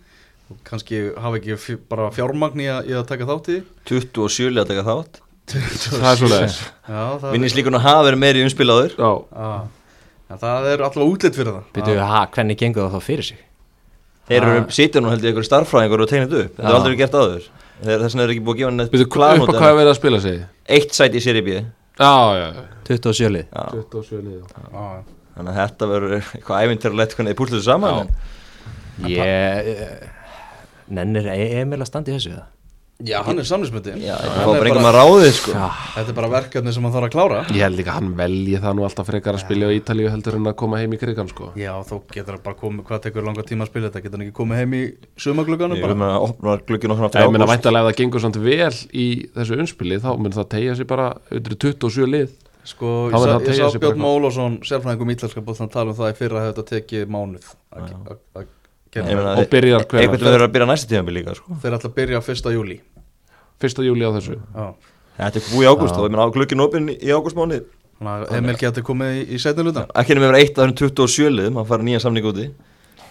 og kannski hafa ekki bara fjármagn í að, í að taka þátt í því. 27 að taka þátt. Það er svoleiðis. Já, það er Vinningslíkun að hafa verið meiri umspilaður. Já, Já, en það er alltaf útlitt fyrir það. Býtu, ha, hvernig gengur það þá fyrir sig? Þeir eru Ah. sitja nú held ég ykkur starffræðingur og tegnit upp. Þetta Já. er aldrei gert áður. Þeir, Þess vegna er ekki búið að gefa neitt plan upp á hvað er verið að spila sig Eitt sæti í Serie B. Já, Já, já, já. 27 lið 27 lið já. Já, Þannig að þetta verður eitthvað ævintýralegt hvernig þið púsluðu saman en Ég eh, Nennir Emil að standa í þessu það? Já, hann er að ráði sko. Þetta er bara verkefni sem hann þarf að klára. Ég held líka að hann velji það nú alltaf frekar að spila á Ítalíu heldur en að koma heim í krigan sko. Já, þó getur hann bara komið, hvað tekur langa tíma að spila þetta? Getur hann ekki komið heim í sumaglugganum Ég vil að opna glugginn okkur Ég meina ágúst. væntalega ef það gengur samt vel í þessu unspili þá mun það tegja sig bara undir 27 lið. Sko, ég hann ég sá Björn Mólásson, sérfræðingum ítalska búinn að tala um það í fyrra hefði þetta tekið mánuð að- að að meina, Og byrjar að líka sko. Þeir ætla að byrja 1. júli 1. júli á þessu. Já, Þetta er búið í ágúst og ég meina á glugginn opinn í ágústmáni að Emil getur komið í, í setni luta Ekki nefnir eitt af þeim 27 liðum að fara nýja samning úti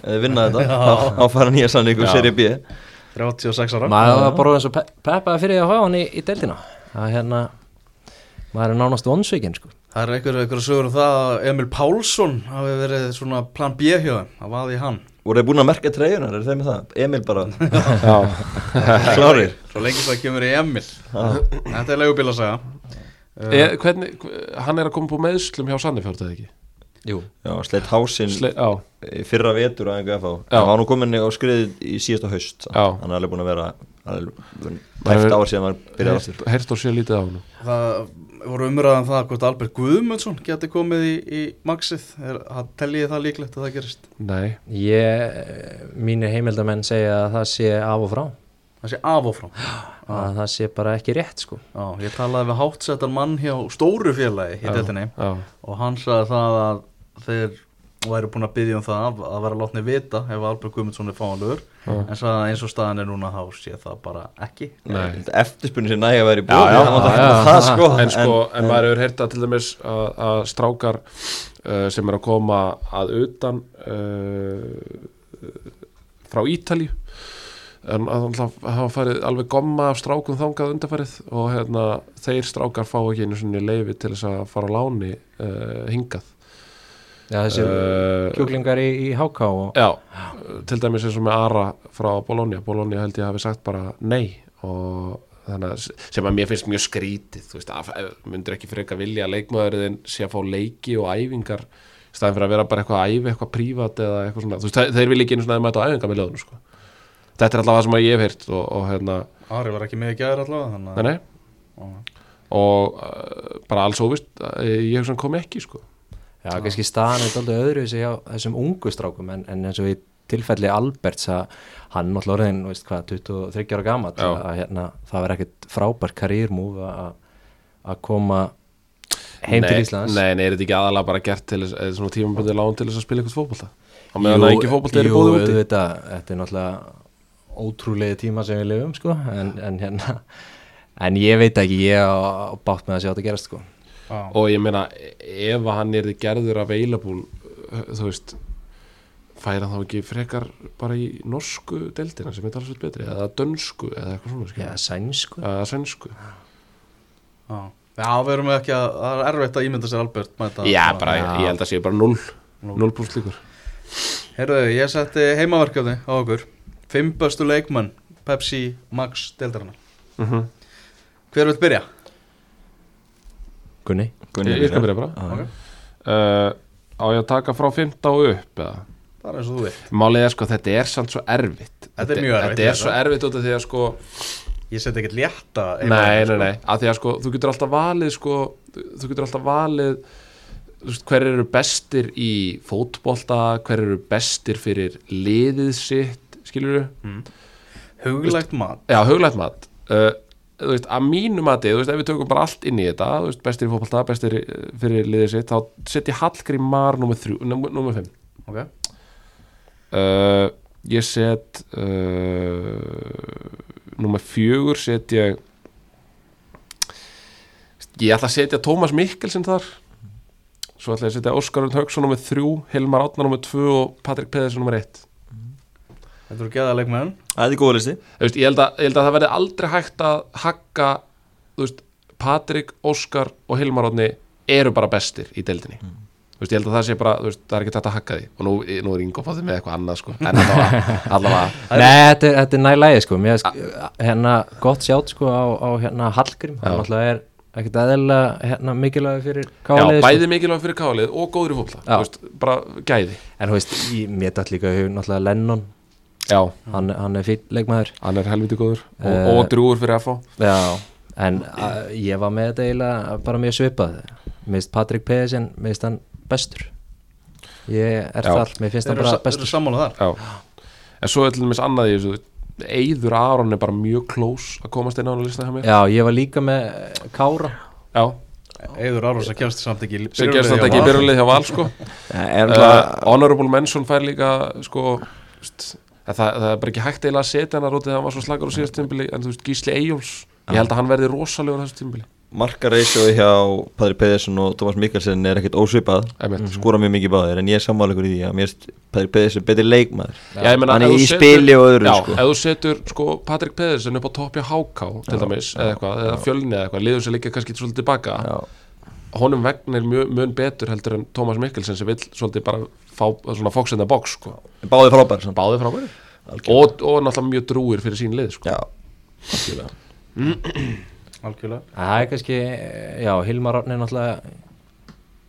Eða vinna þetta, þá- þá fara nýja samning úr Já. Serie B. 36 ára. Maður var bara eins og pe peppaði fyrir að hafa hann í, í deildina. Það hérna Maður er nánast vonsvikinn sko Það er einhver, einhver sögur um það að Emil Pálsson hafi verið svona plan B hjá þeim, það vaði hann. Voru þeir búin að merka treyjunar, er þeir með það? Emil bara. Já, klárir. Svo lengi það kemur í Emil. Þetta er leigubílasaga. Uh, e, hvernig, hann er að koma på meðslum hjá Sannifjörð eða ekki? Jú. Já, sleitt hásinn Sle, já, í fyrra vetur á einhverja FH Já. hann var nú komin á skriðið í síðasta haust Já. hann er alveg búin að vera alveg Maður tæft ár síðan hann byrjaði aftur. heyrst og sé lítið á hann Það voru umræðan það hvort Albert Guðmundsson geti komið í, í er, það Telji það líklegt að það gerist? Nei, Ég, mínir heimildamenn segja að það sé af og frá. Það sé af og frá? Að það sé bara ekki rétt sko. Já, Ég talaði við hátsettan mann hjá stóru félagi í Já. deltinni já, og hann sagði það að þeir væri búin að byggja um það að- að vera látni vita ef Albert Guðmundsson er fáanlegur. Já. en eins og staðan er núna þá sé það bara ekki. Nei. Eftirspunni sem næga verið Já, búið já, já, það, já. það sko. en sko, en, maður hefur heyrt að til dæmis að, að strákar uh, sem er að koma að utan uh, frá Ítalíu en að alltaf hafa farið alveg gomma af strákum þangað undarfarið og hérna, þeir strákar fá ekki einu leifi til þess að fara á láni uh, hingað Já, þessi uh, kjúklingar í, í HK og Já, til dæmis eins og með Ara frá Bologna, Bologna held ég hafi sagt bara nei og þannig að sem að mér finnst mjög skrítið þú veist, myndir ekki fyrir eitthvað vilja að leikmaðurinn sé að fá leiki og æfingar staðin fyrir að vera bara eitthvað að æfi eitthvað prívat eða eitthvað svona, þú veist, þeir- vilja ekki einu svona að mæta á æfingar með löðunum, sko. Þetta er alltaf það sem að ég hef heyrt og, og hérna, Ari var ekki með í gæðir allavega þannig nei, að nei og uh, bara alls óvist uh, ég hef svona komið ekki, sko Já, kannski staðan er alltaf öðru þessum ungu strákum en, en eins og í tilfelli Alberts að hann náttúrulega orðin, veist hvað, 23 ára gammal að hérna, það var ekkert frábært karýrmúf að koma heim til Nei, Íslands. Nei, nei, er þetta ekki aðalega bara gert til svona tímabundið lán til þess að spila eitthvað er í jú, úti. auðvitað, þetta er náttúrulega ótrúlega tíma sem við lifum sko, en, en hérna en ég veit ekki, ég á bátt með að sjá þetta gerast sko. Já. og ég meina ef að hann er gerður available uh, þú veist færa þá ekki frekar bara í norsku deildina sem er talsveit betri eða dönsku eða eitthvað svona Já, skilur. sænsku. Eða sænsku. Já, já við erum ekki að, það er erfitt að ímynda sér Albert mæta Já, bara, ég held að sé bara 0 0 pluss líkur. Heyrðu, ég setti heimaverkefni á okkur. Fimm bestu leikmann Pepsi Max deildarinnar. Mm Hver vil byrja? Gunni. Gunni Ég, skal byrja bara. Já, Ok. uh, Á ég að taka frá 15 og upp eða? Það er eins og þú vil Málið er sko, þetta er samt svo erfitt. Þetta er mjög erfitt, Þetta er veit svo erfitt út af því að sko Ég seti ekkert létta Nei, nei, nei, að því að sko, þú getur alltaf valið sko, þú getur alltaf valið þú hver eru bestir í fótbolta, hver eru bestir fyrir liðið sitt skilur sko. Huglægt mat. Já, huglægt mat. Uh, þú veist, að mínu mati, þú veist, ef við tökum bara allt inn í þetta, þú veist, bestir í fótbolta, bestir fyrir liðið sitt, þá set ég Hallgrim Mar nummer 3, nummer 5 Ok. Uh, ég set uh, nummer fjögur set ég ég ætla að setja Tómas Mikkelsen þar. Svo ætla ég að setja Óskar Örn Hauksson nummer þrjú, Hilmar Átnar nummer tvö og Patrik Pedersen nummer eitt Þetta eru geða leikmenn? Það er góða listi. Þú veist, ég, held að, ég held að það verði aldrei hægt að hakka þú veist, Patrik, Óskar og Hilmar Átni eru bara bestir í deildinni. Þú veist, ég held að það sé bara, þú veist, það er ekki þetta að hakka því. Og nú, nú er Ingo fáðið með eitthvað annað sko. en allavega, allavega. Nei, þetta er, þetta er nælægi sko. Mér finnst hérna gott sjátt sko á, á hérna Hallgrim Hann náttúrulega er ekkert eðlilega hérna mikilvæg fyrir Já, káliði sko. bæði mikilvæg fyrir kálið og góður í fólkla Já. veist, bara gæði. En þú veist, í, mér dætt líka hug náttúrulega Lennon Já, Hann, hann er fýll leikmaður. Hann er helviti góður. Og, Eh, og drúur fyrir FH Já, en að, ég var með þetta eiginlega bara mjög svipað. Finnst Patrik Pedersen, mér finnst hann bestur. Ég er Já. þar, mér finnst Þeir hann eru bara sa- eru bestur. sammála þar. Já, en svo er til dæmis annað í þessu. Eyður Aron er bara mjög close að komast inn á hann að lista hjá mér. Já, ég var líka með eh, Kára. Já, Eður Áros að kemst samt ekki sem þetta hjá ekki í Val. byrjunlið hjá Val sko. Er uh, Honorable Mention fær líka sko það, það er bara ekki hægt eiginlega að setja hann að rótið hann var svo slagur á síðast tímbili en þú veist Gísli Eyjóls ég held að hann verði rosalegur á þessu tímbili Markareisjói hjá Padri Pedersen og Thomas Mikkelsen er ekkert ósvipað Einmitt. skora mjög mikið báðir en ég er sammáleikur í því að mér Padri Pedersen betri leikmaður. Hann er í spili og öðru Já, sko. ef þú setur sko Patrik Pedersen upp á toppja HK til dæmis, eða eitthvað, eða fjölni eða eitthvað liður sér líka kannski svolítið tilbaka Honum vegnir mjög mun betur heldur en Tómas Mikkelsen sem vill svolítið bara fá svona fox in the box sko. Báði frábær samt. báði frá mér og, og náttúrulega mjög drúir fyrir sín lið sko. Já, algjörlega Algjörlega Það er kannski, já, Hilmar Árni náttúrulega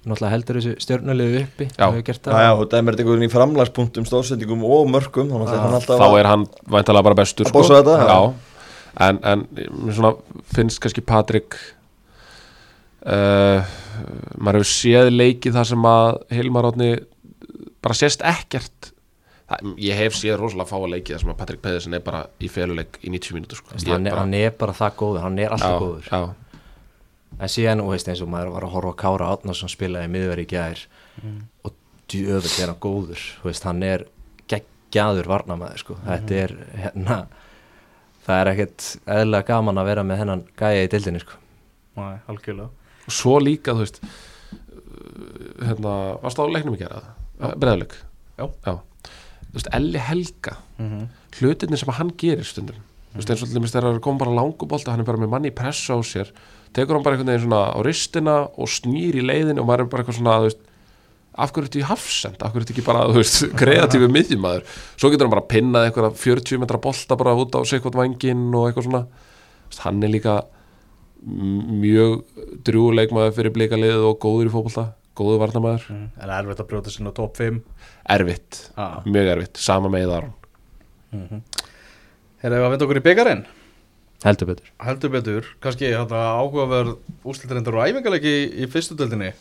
náttúrulega heldur þessu stjörnulegu uppi Já. hefur gert Já, það og dæmir þetta einhvern í framlagspunktum, stóðsendingum og mörgum þá er hann væntalega bara bestur bossa þetta, já. já. En, en mér svona finnst kannski Patrik uh, maður hefur séð leikið þar sem að Hilmar Átni bara sést ekkert. Það, ég hef séð rosalega fá að leikið þar sem að Patrik Pedersen er bara í feluleik í 90 mínútur sko. Hann, er- bara- hann er bara það góður, hann er alltaf já, góður. já, en síðan, þú veist, eins og maður var að horfa á Kára Átnarsson spilaði miðveri í gær og djöfull er hann góður þú veist, hann er geggjaður varnamaður, sko, þetta er hérna, það er ekkert eðlilega gaman að vera með hennan gæja í dildinni, sko. Nei, algjörlega og svo líka þú veist uh, hérna, varst á leiknum í gera breðaleg Já. þú veist, Elli Helga Mhm. hlutinni sem hann gerir stundum. Þú veist, eins og dæmis þegar það kom bara langubólta hann er bara með manni í pressa á sér tekur hann bara einhvern veginn svona á ristina og snýr í leiðin og maður er bara eitthvað svona þú veist, af hverju ertu í hafsend? Af hverju ertu ekki bara, þú veist, kreatífi miðjumæður svo getur hann bara pinnað eitthvað 40 metra bolta bara út á sikvot vangin og eitthvað svona. Hann er líka mjög drjúleikmaður fyrir blíkaliðið og góður í fótbolta góður varnamaður, Mm. En er erfitt að brjóta sinna á top 5 erfitt ah. mjög erfitt, sama með Aron. Hefur við að vinda okkur í byggarinn heldur betur. Heldur betur, kannski þetta áhugaverð úslitrendar og æfingalegi í, í fyrstu deildinni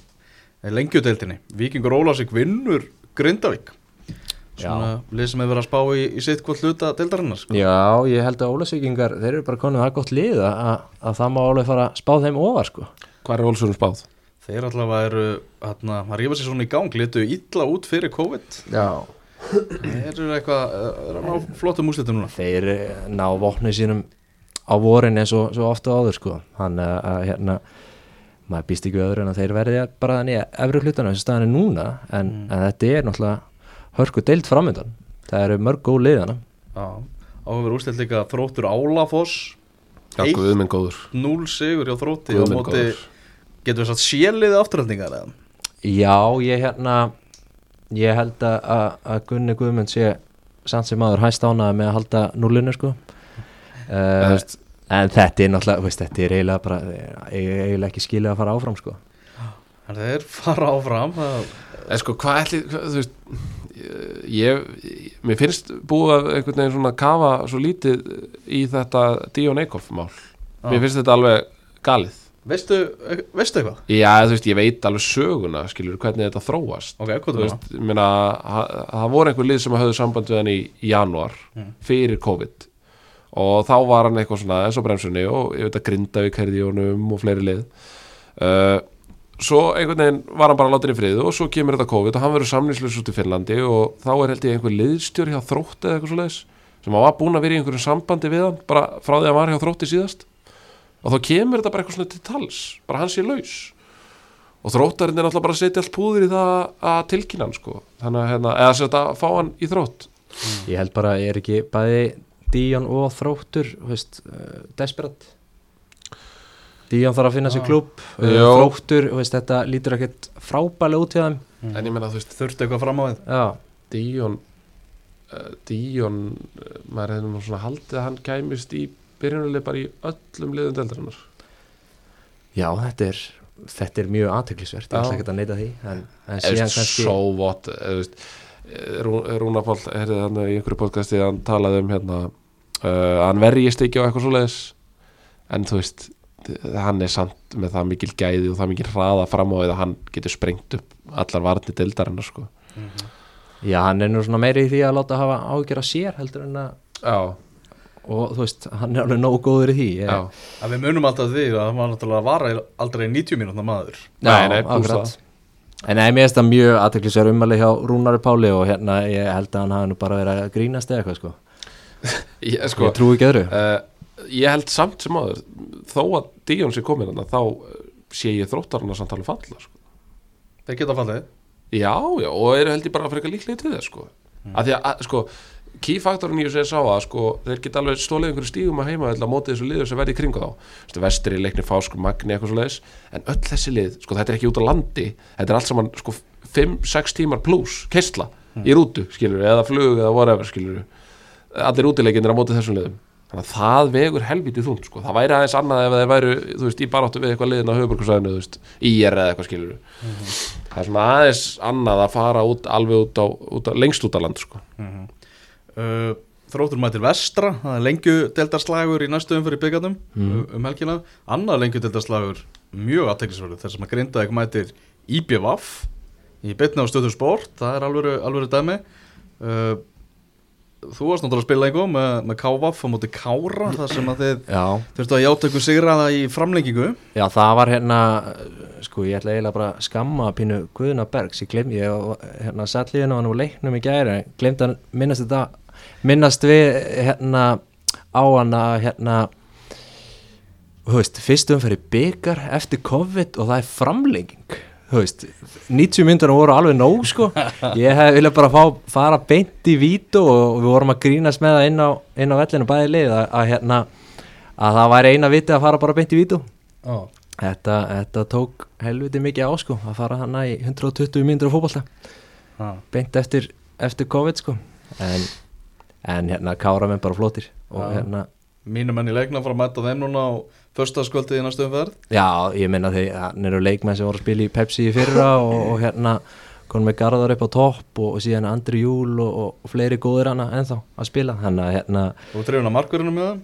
Lengjudeildinni Víkingur Ólásík vinnur Grindavík Svona lið sem hefur verið að spá í, í sitt hvort hluta deildarinnar sko. Já, ég held að Ólasvíkingar, þeir eru bara konið það gott lið að, að, að það má alveg fara að spá þeim ofar, sko. Hvað er Olsson spáð? Þeir allavega eru hérna, að rífa sér svona í gang litu illa út fyrir COVID. Já. Þeir eru eitthvað, eh, eru að ná flottum úslitum núna. Þeir eh, ná vopnið sínum á vorin eins og svo ofta áður sko. Hann að, að hérna maður býst ekki öðru en að þeir verði bara þannig efri hlutana sem staðan er núna en, en þetta er náttúrulega hörku deild framöndan það eru mörg góð liðana Já, áhugur úrstilt líka þróttur Álafoss. Já, Eitt- guð minn góður. 0 sigur hjá þrótti minn móti, getur við satt séliði afturhaldningar eða? Já, ég hérna ég held að, Gunni Guðmund sé samt sem maður hæst ánaði með að halda núlinu sko. Uh, en þetta er náttúrulega, veist, þetta er eiginlega bara eiginlega eiginlega ekki skilið að fara áfram sko. En þeir fara áfram það, En sko, hvað ætli, hvað, þú veist ég, ég, mér finnst búið að einhvern veginn svona kafa svo lítið í þetta Dion Eikhoff mál. Mér finnst þetta alveg galið. Veistu, veistu eitthvað? já, þú veist, ég veit alveg söguna skilur, hvernig þetta þróast. Ok, hvað þú veist, meina, ha- það voru einhver lið sem höfðu samband við hann í januar fyrir COVID. Og þá var hann eitthvað svona eins og bremsunni og ég veit að Grindavík herði í honum og fleiri lið. Uh, svo einhvern veginn var hann bara látin í friðu og svo kemur þetta COVID og hann verður samlýslis út í Finnlandi og þá er held ég einhver liðstjóri hjá þrótti eða eitthvað svo leiðis sem hann var búin að vera í einhverjum sambandi við hann bara frá því að hann var hjá þrótti síðast. Og þá kemur þetta bara eitthvað svona til tals bara hann sé laus. Og þróttarinn er náttúrulega bara að setja allt púður í það að tilkynna hann sko. Þannig að hérna, eða setja að fá hann í þrótt. Ég held bara, er ekki bæði Díon og Þróttur, þú veist, uh, desperat Díon þarf að finna sér klúb uh, veist, þetta lítur ekkert frábælega út hjá þeim. En ég menna þú veist Þurftu eitthvað fram á við? Já, Díon uh, Díon uh, maður hefði nú svona haldið að hann kæmist í byrjunarlið bara í öllum liðum deildarinnar. Já þetta er þetta er mjög aðteklisvert, ég ætla ekki að neita því en, en síðan veist, kannski so what eða, veist, eh, Rú- Rúnar Páll heyrði hann í einhverju podcasti að hann talaði um hérna uh, hann verjist ekki á eitthvað svoleiðis en þú veist hann er samt með það mikil gæði og það mikil hraða fram á því að hann getur sprengt upp allar varnir deildarinnar sko. Já, hann er nú svona meiri í því að láta hafa ágjör að sér heldur en að já, og þú veist, hann er alveg nógu góður í því ég, já, Að við munum alltaf því að hann var náttúrulega vara aldrei 90 mínútna maður Nei, nei, akkurat. En nei, mér finnst það mjög aðteklisverð umæli hjá Rúnari Páli og hérna ég held að hann hafi nú bara verið að grínast eða eitthvað sko. ég, sko Ég trúi ekki öðru uh, ég held samt sem áður þó að Díon sé komin hann þá uh, sé ég þróttarana samt alveg falla sko. Þeir geta fallið Já, já, og eru held ég bara að frekar líklega til þess sko. mm. að því að, að, sko keyfaktorinn í þessu er sá að sko þeir geta alveg stólið einhverju stígum að heima eða mótið þessu liður sem verði í kringu þá vestri, leikni, fásk, magni, eitthvað svo leiðis en öll þessi lið, sko þetta er ekki út á landi þetta er allt saman sko 5-6 tímar pluss, keistla, í rútu skilur, eða flug eða whatever skilur allir útileikinir á mótið þessum liðum þannig að það vegur helvítið þungt sko. það væri aðeins annað ef þeir væru þú veist, í baráttu við eitthvað liðin á höfuborgarsæðinu veist, IR eða eitthvað skilur það er svona aðeins annað að fara út, alveg út á, út á lengst út á land sko. uh, Þróttur mætir vestra Það er lengju deltarslagur í næstu umfyrir byggarnum um, um helgina. Annað lengju deltarslagur mjög aðteklisverður Þess að maður grindaði mætir IBVF í bytna á stöðu sport. Það er alvöru, alvöru dæmi. Uh, Þú varst náttúrulega að spila einhver með, með KVF á móti Kára þar sem að þið Já, þurftu að játa ykkur sigraða í framlengingu. Já, það var hérna sko, ég ætla eiginlega bara að skamma pínu Guðna Bergs, ég gleym ég hérna sattliðin á hann og leiknum í gæri glemt að minnast þetta minnast við hérna á hann að hérna þú veist, fyrst umferði byggar eftir COVID og það er framlenging veist, 90 myndur voru alveg nóg sko, ég hef viljað bara fá, fara beint í vítu og við vorum að grínast með það inn á, inn á vellinu bæði lið að, að hérna að það væri eina viti að fara bara beint í vítu oh. þetta, þetta tók helviti mikið á sko að fara hana í 120 mínútur á fótbolta ah. beint eftir, eftir COVID sko en, en hérna kára menn bara flótir og Já. hérna Mínum menn í leikna fara að mæta þeim núna á Föstaskvöldið í næstu umferð. Já, ég minna því hann eru leikmenn sem voru að spila í Pepsi í fyrra og, og hérna konum með Garðar upp á topp og, og síðan Andri Júl og, og, fleiri góðir hana ennþá að spila. Þannig að hérna Þú trefum að markurinn með það?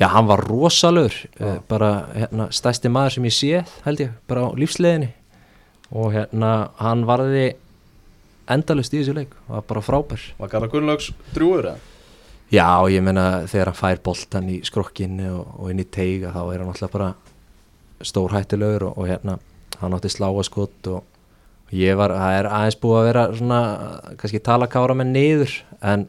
Já, hann var rosalur, uh, bara hérna, stærsti maður sem ég séð, held ég, bara á lífsleginni og hérna, hann varði endalust í þessu leik, var bara frábær. Var Garðar Gunnlaugs drúur eða? Já, ég meina þegar hann fær boltan í skrokkinni og, og inn í teiga þá er hann alltaf bara stórhættilegur og, og hérna, hann átti sláaskott og ég var, það er aðeins búið að vera svona, kannski tala kára með niður en,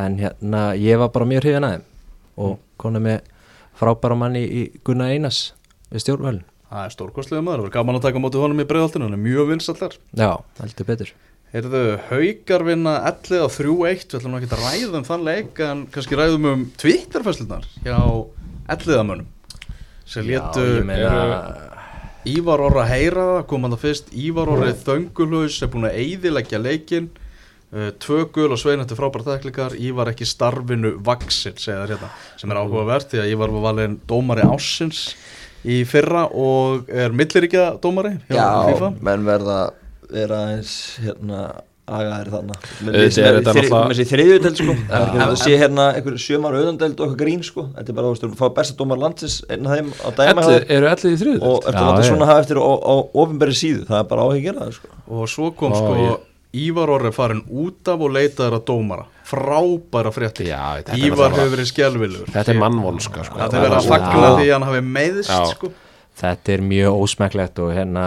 en hérna, ég var bara mjög hrifin aðeim og konum með frábæra manni í Gunnar Einars við stjórnvölin. Það er stórkostlega maður, það var gaman að taka á móti honum í breiðaltinu, hann er mjög vinsallar Já, heldur betur. Heyrðu, haukar vinna 11 á 3-1, við ætlum ekki að ræða um þann leik en kannski ræðum um Twitterfæslunar hjá 11 mönnum sem meina Ívar Orra heyra það, kom hann það fyrst Ívar Orri þöngulhaus er búin að eyðileggja leikinn. Uh, tvö gul og sveinandi frábæra þeklingar Ívar ekki starfinu þér hérna, sem er áhugavert því að Ívar var valinn dómari ásins í fyrra og er milliríkja dómari hjá Já, FIFA. menn verða vera eins hérna agaðir þannig með er þessi þriðjudeld sko. Það sé hérna einhver sjömar auðandeld og eitthvað grín sko. Þetta er bara, þú veist, þú fá besta dómar landsins einn af þeim á dæma eru ellið í þriðu og að láta já. svona hafa eftir á, ofinberi síðu. Það er bara á að sko. Og svo kom Ó, sko ég- Ívar Orri farin út af og leitaður að dómara. Frábæra frétti Ívar hefur verið skelvilegur Þetta er mannvonska sko. þetta er verið að Já. fagna því að hann hafi meiðist Já. sko. Þetta er mjög ósmekklegt og hérna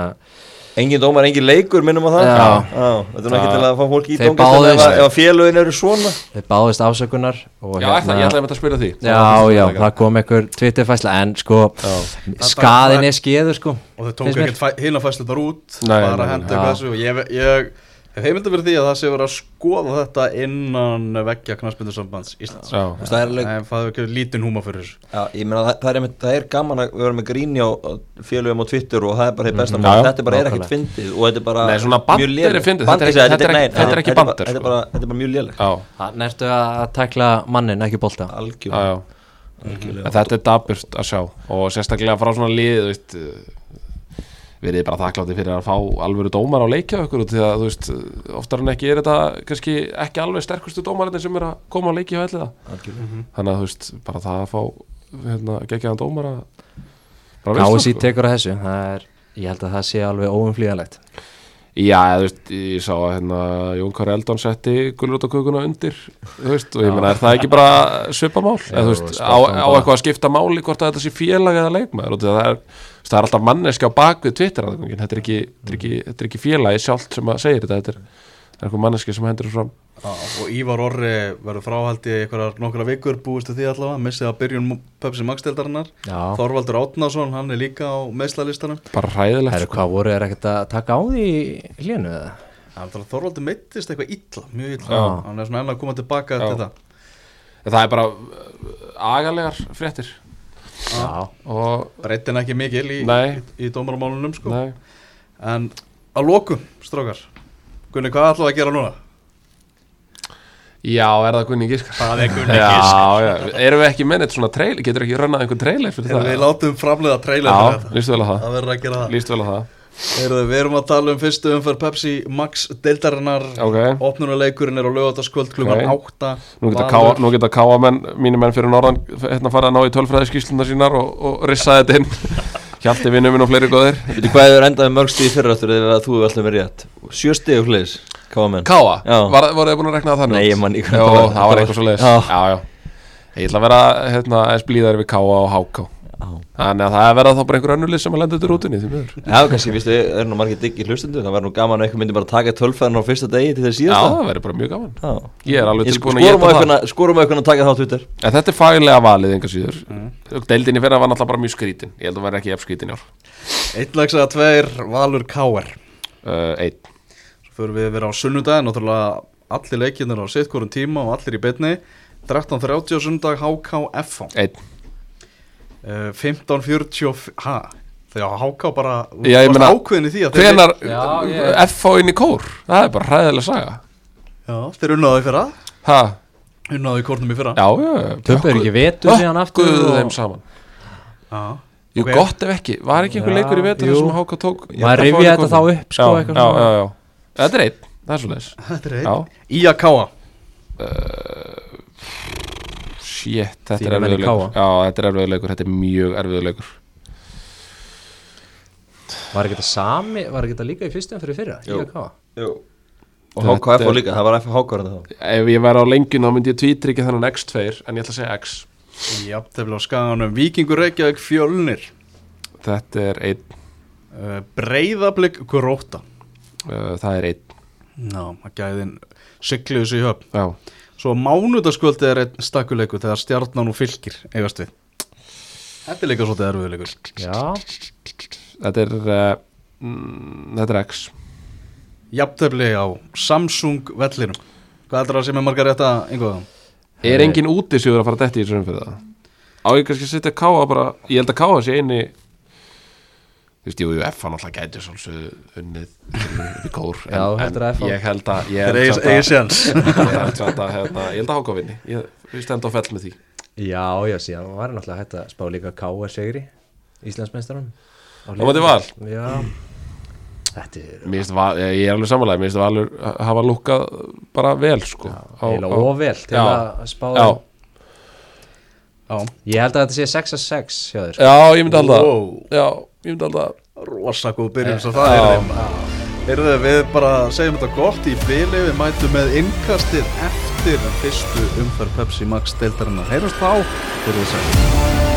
engin dómar, engin leikur, minnum á það. Já. þetta er nú ekki til að fá fólk í báðust- ef, félögin eru svona. Þeir báðist afsökunar og Já, hérna, ég ætlaði með að spyrja því. Já, já, það kom einhver Twitterfæsla en sko, skaðin er skeður sko og þau tók ekkert hinn að fæslunar út bara nei, að henda nei. eitthvað þessu og ég, ég hef heimildi fyrir því að það sé verið að skoða þetta innan veggja knarsbyndusambands Íslands. Já, Þú veist, það er alveg en það er ekki lítinn húma fyrir þessu. Já, ég meina það, það, er, einmitt- það er gaman að vera með gríni á á félögum á Twitter og það er bara því besta mm, Já, já. þetta er bara er ekkert fyndið og þetta er bara Nei, svona bandir mjög lélegt. er fyndið, Bandir, þetta er segja, ekki- þetta er nei, ekki- þetta er nei, ekki bara- bandir, Þetta er sko. bara, þetta er bara mjög lélegt. Já, Þannig ertu að tekla mannin, ekki bolta? Já, Algjörlega. Já. En Þetta er daburt að sjá og sérstaklega frá svona lið veist, uh, verið bara þakklátti fyrir að fá alvöru dómar á leikja okkur því að þú veist, oftar en ekki er þetta kannski ekki alveg sterkustu dómarinn sem er að koma á leiki hjá elliða. Algjörlega. þannig að þú veist, bara það að fá hérna, geggjaðan dómar að það, sko. tekur á þessu það er, ég held að það sé alveg óumflýðalegt Já, þú veist, ég sá að hérna, Jón Kari Eldon setti gulrótakukuna undir, þú veist, og ég meina, er það ekki bara svipamál, eða þú veist, á, á eitthvað að skipta máli hvort að þetta sé félag eða leikmaður, og það er, það er alltaf manneski á bakvið Twitter, aðgangin. þetta er ekki, þetta er ekki, þetta er ekki félagi sjálft sem að segir þetta, þetta er, er eitthvað manneski sem hendur fram. Já, og Ívar Orri verður fráhaldi einhverjar nokkra vikur búistu því allavega, missið að byrjun Pepsi Max-deildarinnar Já, Þorvaldur Átnason, hann er líka á meðslalistanum Bara hræðilegt, Heru, sko. hvað voru þeir ekkert að taka á því í hlénu eða? Þorvaldur meittist eitthvað illa, mjög illa Já. hann er svona enn að koma tilbaka Já. eftir það En það er bara uh, agalegar fréttir og, breytin ekki mikil í, í, í dómaramálunum sko. en að lokum, strókar Gunni, hvað ætlaðu að gera núna? já, er það Gunni Gískar? Það er Gunni Já, Gisk já, erum við ekki mennit svona trailer, getur ekki rönnað einhvern trailer fyrir það? við látum framlega trailer Já, fyrir þetta. lístu vel að það Heyrðu, Við erum að tala um fyrstu umferð Pepsi Max deildarinnar Ok. Opnunuleikurinn er á lögataskvöld klukkan Ok. 8 Nú geta, Valur- káa, nú geta káa menn, fyrir norðan hérna fara að ná í tölfræði skýsluna sínar og, og rissa þetta inn Hjalti vinnu minn og fleiri góðir Veitu hvað hefur endað mörg stíð fyrir aftur eða þú hefur alltaf verið rétt Sjö stíð og hliðis, káa menn Káa, Já. var, voru þið búin að rekna það þannig? Nei, ég man ekki Jó, hvað það var. það var eitthvað svo leiðis Já. já, já Ég ætla að vera hérna, Já. Þannig að það er verða þá bara einhver önnulið sem að lenda þetta rútunni því miður. Já, kannski, viðstu, það er nú margir diggi hlustundu Það var nú gaman að eitthvað myndi bara taka tölfæðan á fyrsta degi til þess Já, síðasta það verður bara mjög gaman. Já. Ég er alveg tilbúin að geta það. skorum á eitthvað að taka það á Twitter. En þetta er faglega valið enga síður. Deildin í fyrra var náttúrulega bara mjög skrítin. Ég held að vera ekki ef skrítin í ár. Eittlags að tveir Valur Káer uh, Einn. Svo fyrir við að vera á sunnudaginn. Náttúrulega allir leikirnir á sitt hvorum tíma og allir í beinni. 13.30 á sunnudag HK FH Einn uh, 15.40 Ha? Þegar HK bara Já, meina, ákveðin í því að þeir- Hvenar Já, ég- FH inn í kór? Það er bara hræðilega saga. Já, þeir unnaðu í fyrra. Ha, Unnaðu í kórnum í fyrra. Já, já Töpu er ekki vetur síðan aftur Guðu og- þeim saman. Já. Jú, Ok. gott ef ekki. Var ekki einhver Já, leikur í vetur sem HK tók Maður rifja þetta þá upp sko já, eitthvað já, svona. já, já. Þetta er einn, það er svo leiðis Þetta er Já, einn Ía Káa shit, þetta er í. Já, þetta er erfiður leikur, þetta er mjög erfiður leikur. Var ekki þetta sami, var ekki þetta líka í fyrstum fyrir fyrra? Jú. Jú. Jú. Og HKF er- líka, það var FH það Ef ég væri á lengjun þá myndi ég tvítrykja þennan X2 En ég ætla að segja X. Já, þeir vilja á skaganum. Víkingur Reykjavík fjölnir. Þetta er einn, uh, Breiðablик Gróta uh, það er einn. Já, að gæðin sigluðu sig höfn. Já, Svo mánudaskvöldi er einn stakkuleikur þegar stjarnan og fylgir eigast við. Þetta er líka svolítið erfiðuleikur Já, þetta er uh, mm, Þetta er X. Jafntefli á Samsung vellinum. Hvað heldur það sem er margar rétt að einhverjum? Er engin útisjóður að fara dætti í þessu umfyrir það? Á ég kannski að setja káa bara Ég held að káa sé eini Þú veist, jú, jú, F hann alltaf gæti svolítið unnið upp í kór. Já, heldur að F hann- Ég held að Ég Þeir held eigi að séns. Ég held að, hérna, Ég held að háka vinni. Ég, ég stend á fell með því. Já, já, síðan var náttúrulega hægt að spá líka K.R. Segri Íslandsmeistarum Á móti Val? Já. Þetta er Mér finnst Val, ég er alveg samanlega Mér finnst Valur hafa lukkað bara vel sko á- ovel til Já. að spá Já. Já, Ég held að þetta sé 6 að 6 hjá þér já, ég myndi alltaf. Já, ég myndi alltaf rosa góð byrjun svo það er Heyrðu, við bara segjum þetta gott í byli Við mætum með innkastið eftir fyrstu umferð Pepsi Max deildarinnar Heyrjumst þá, fyrir þess að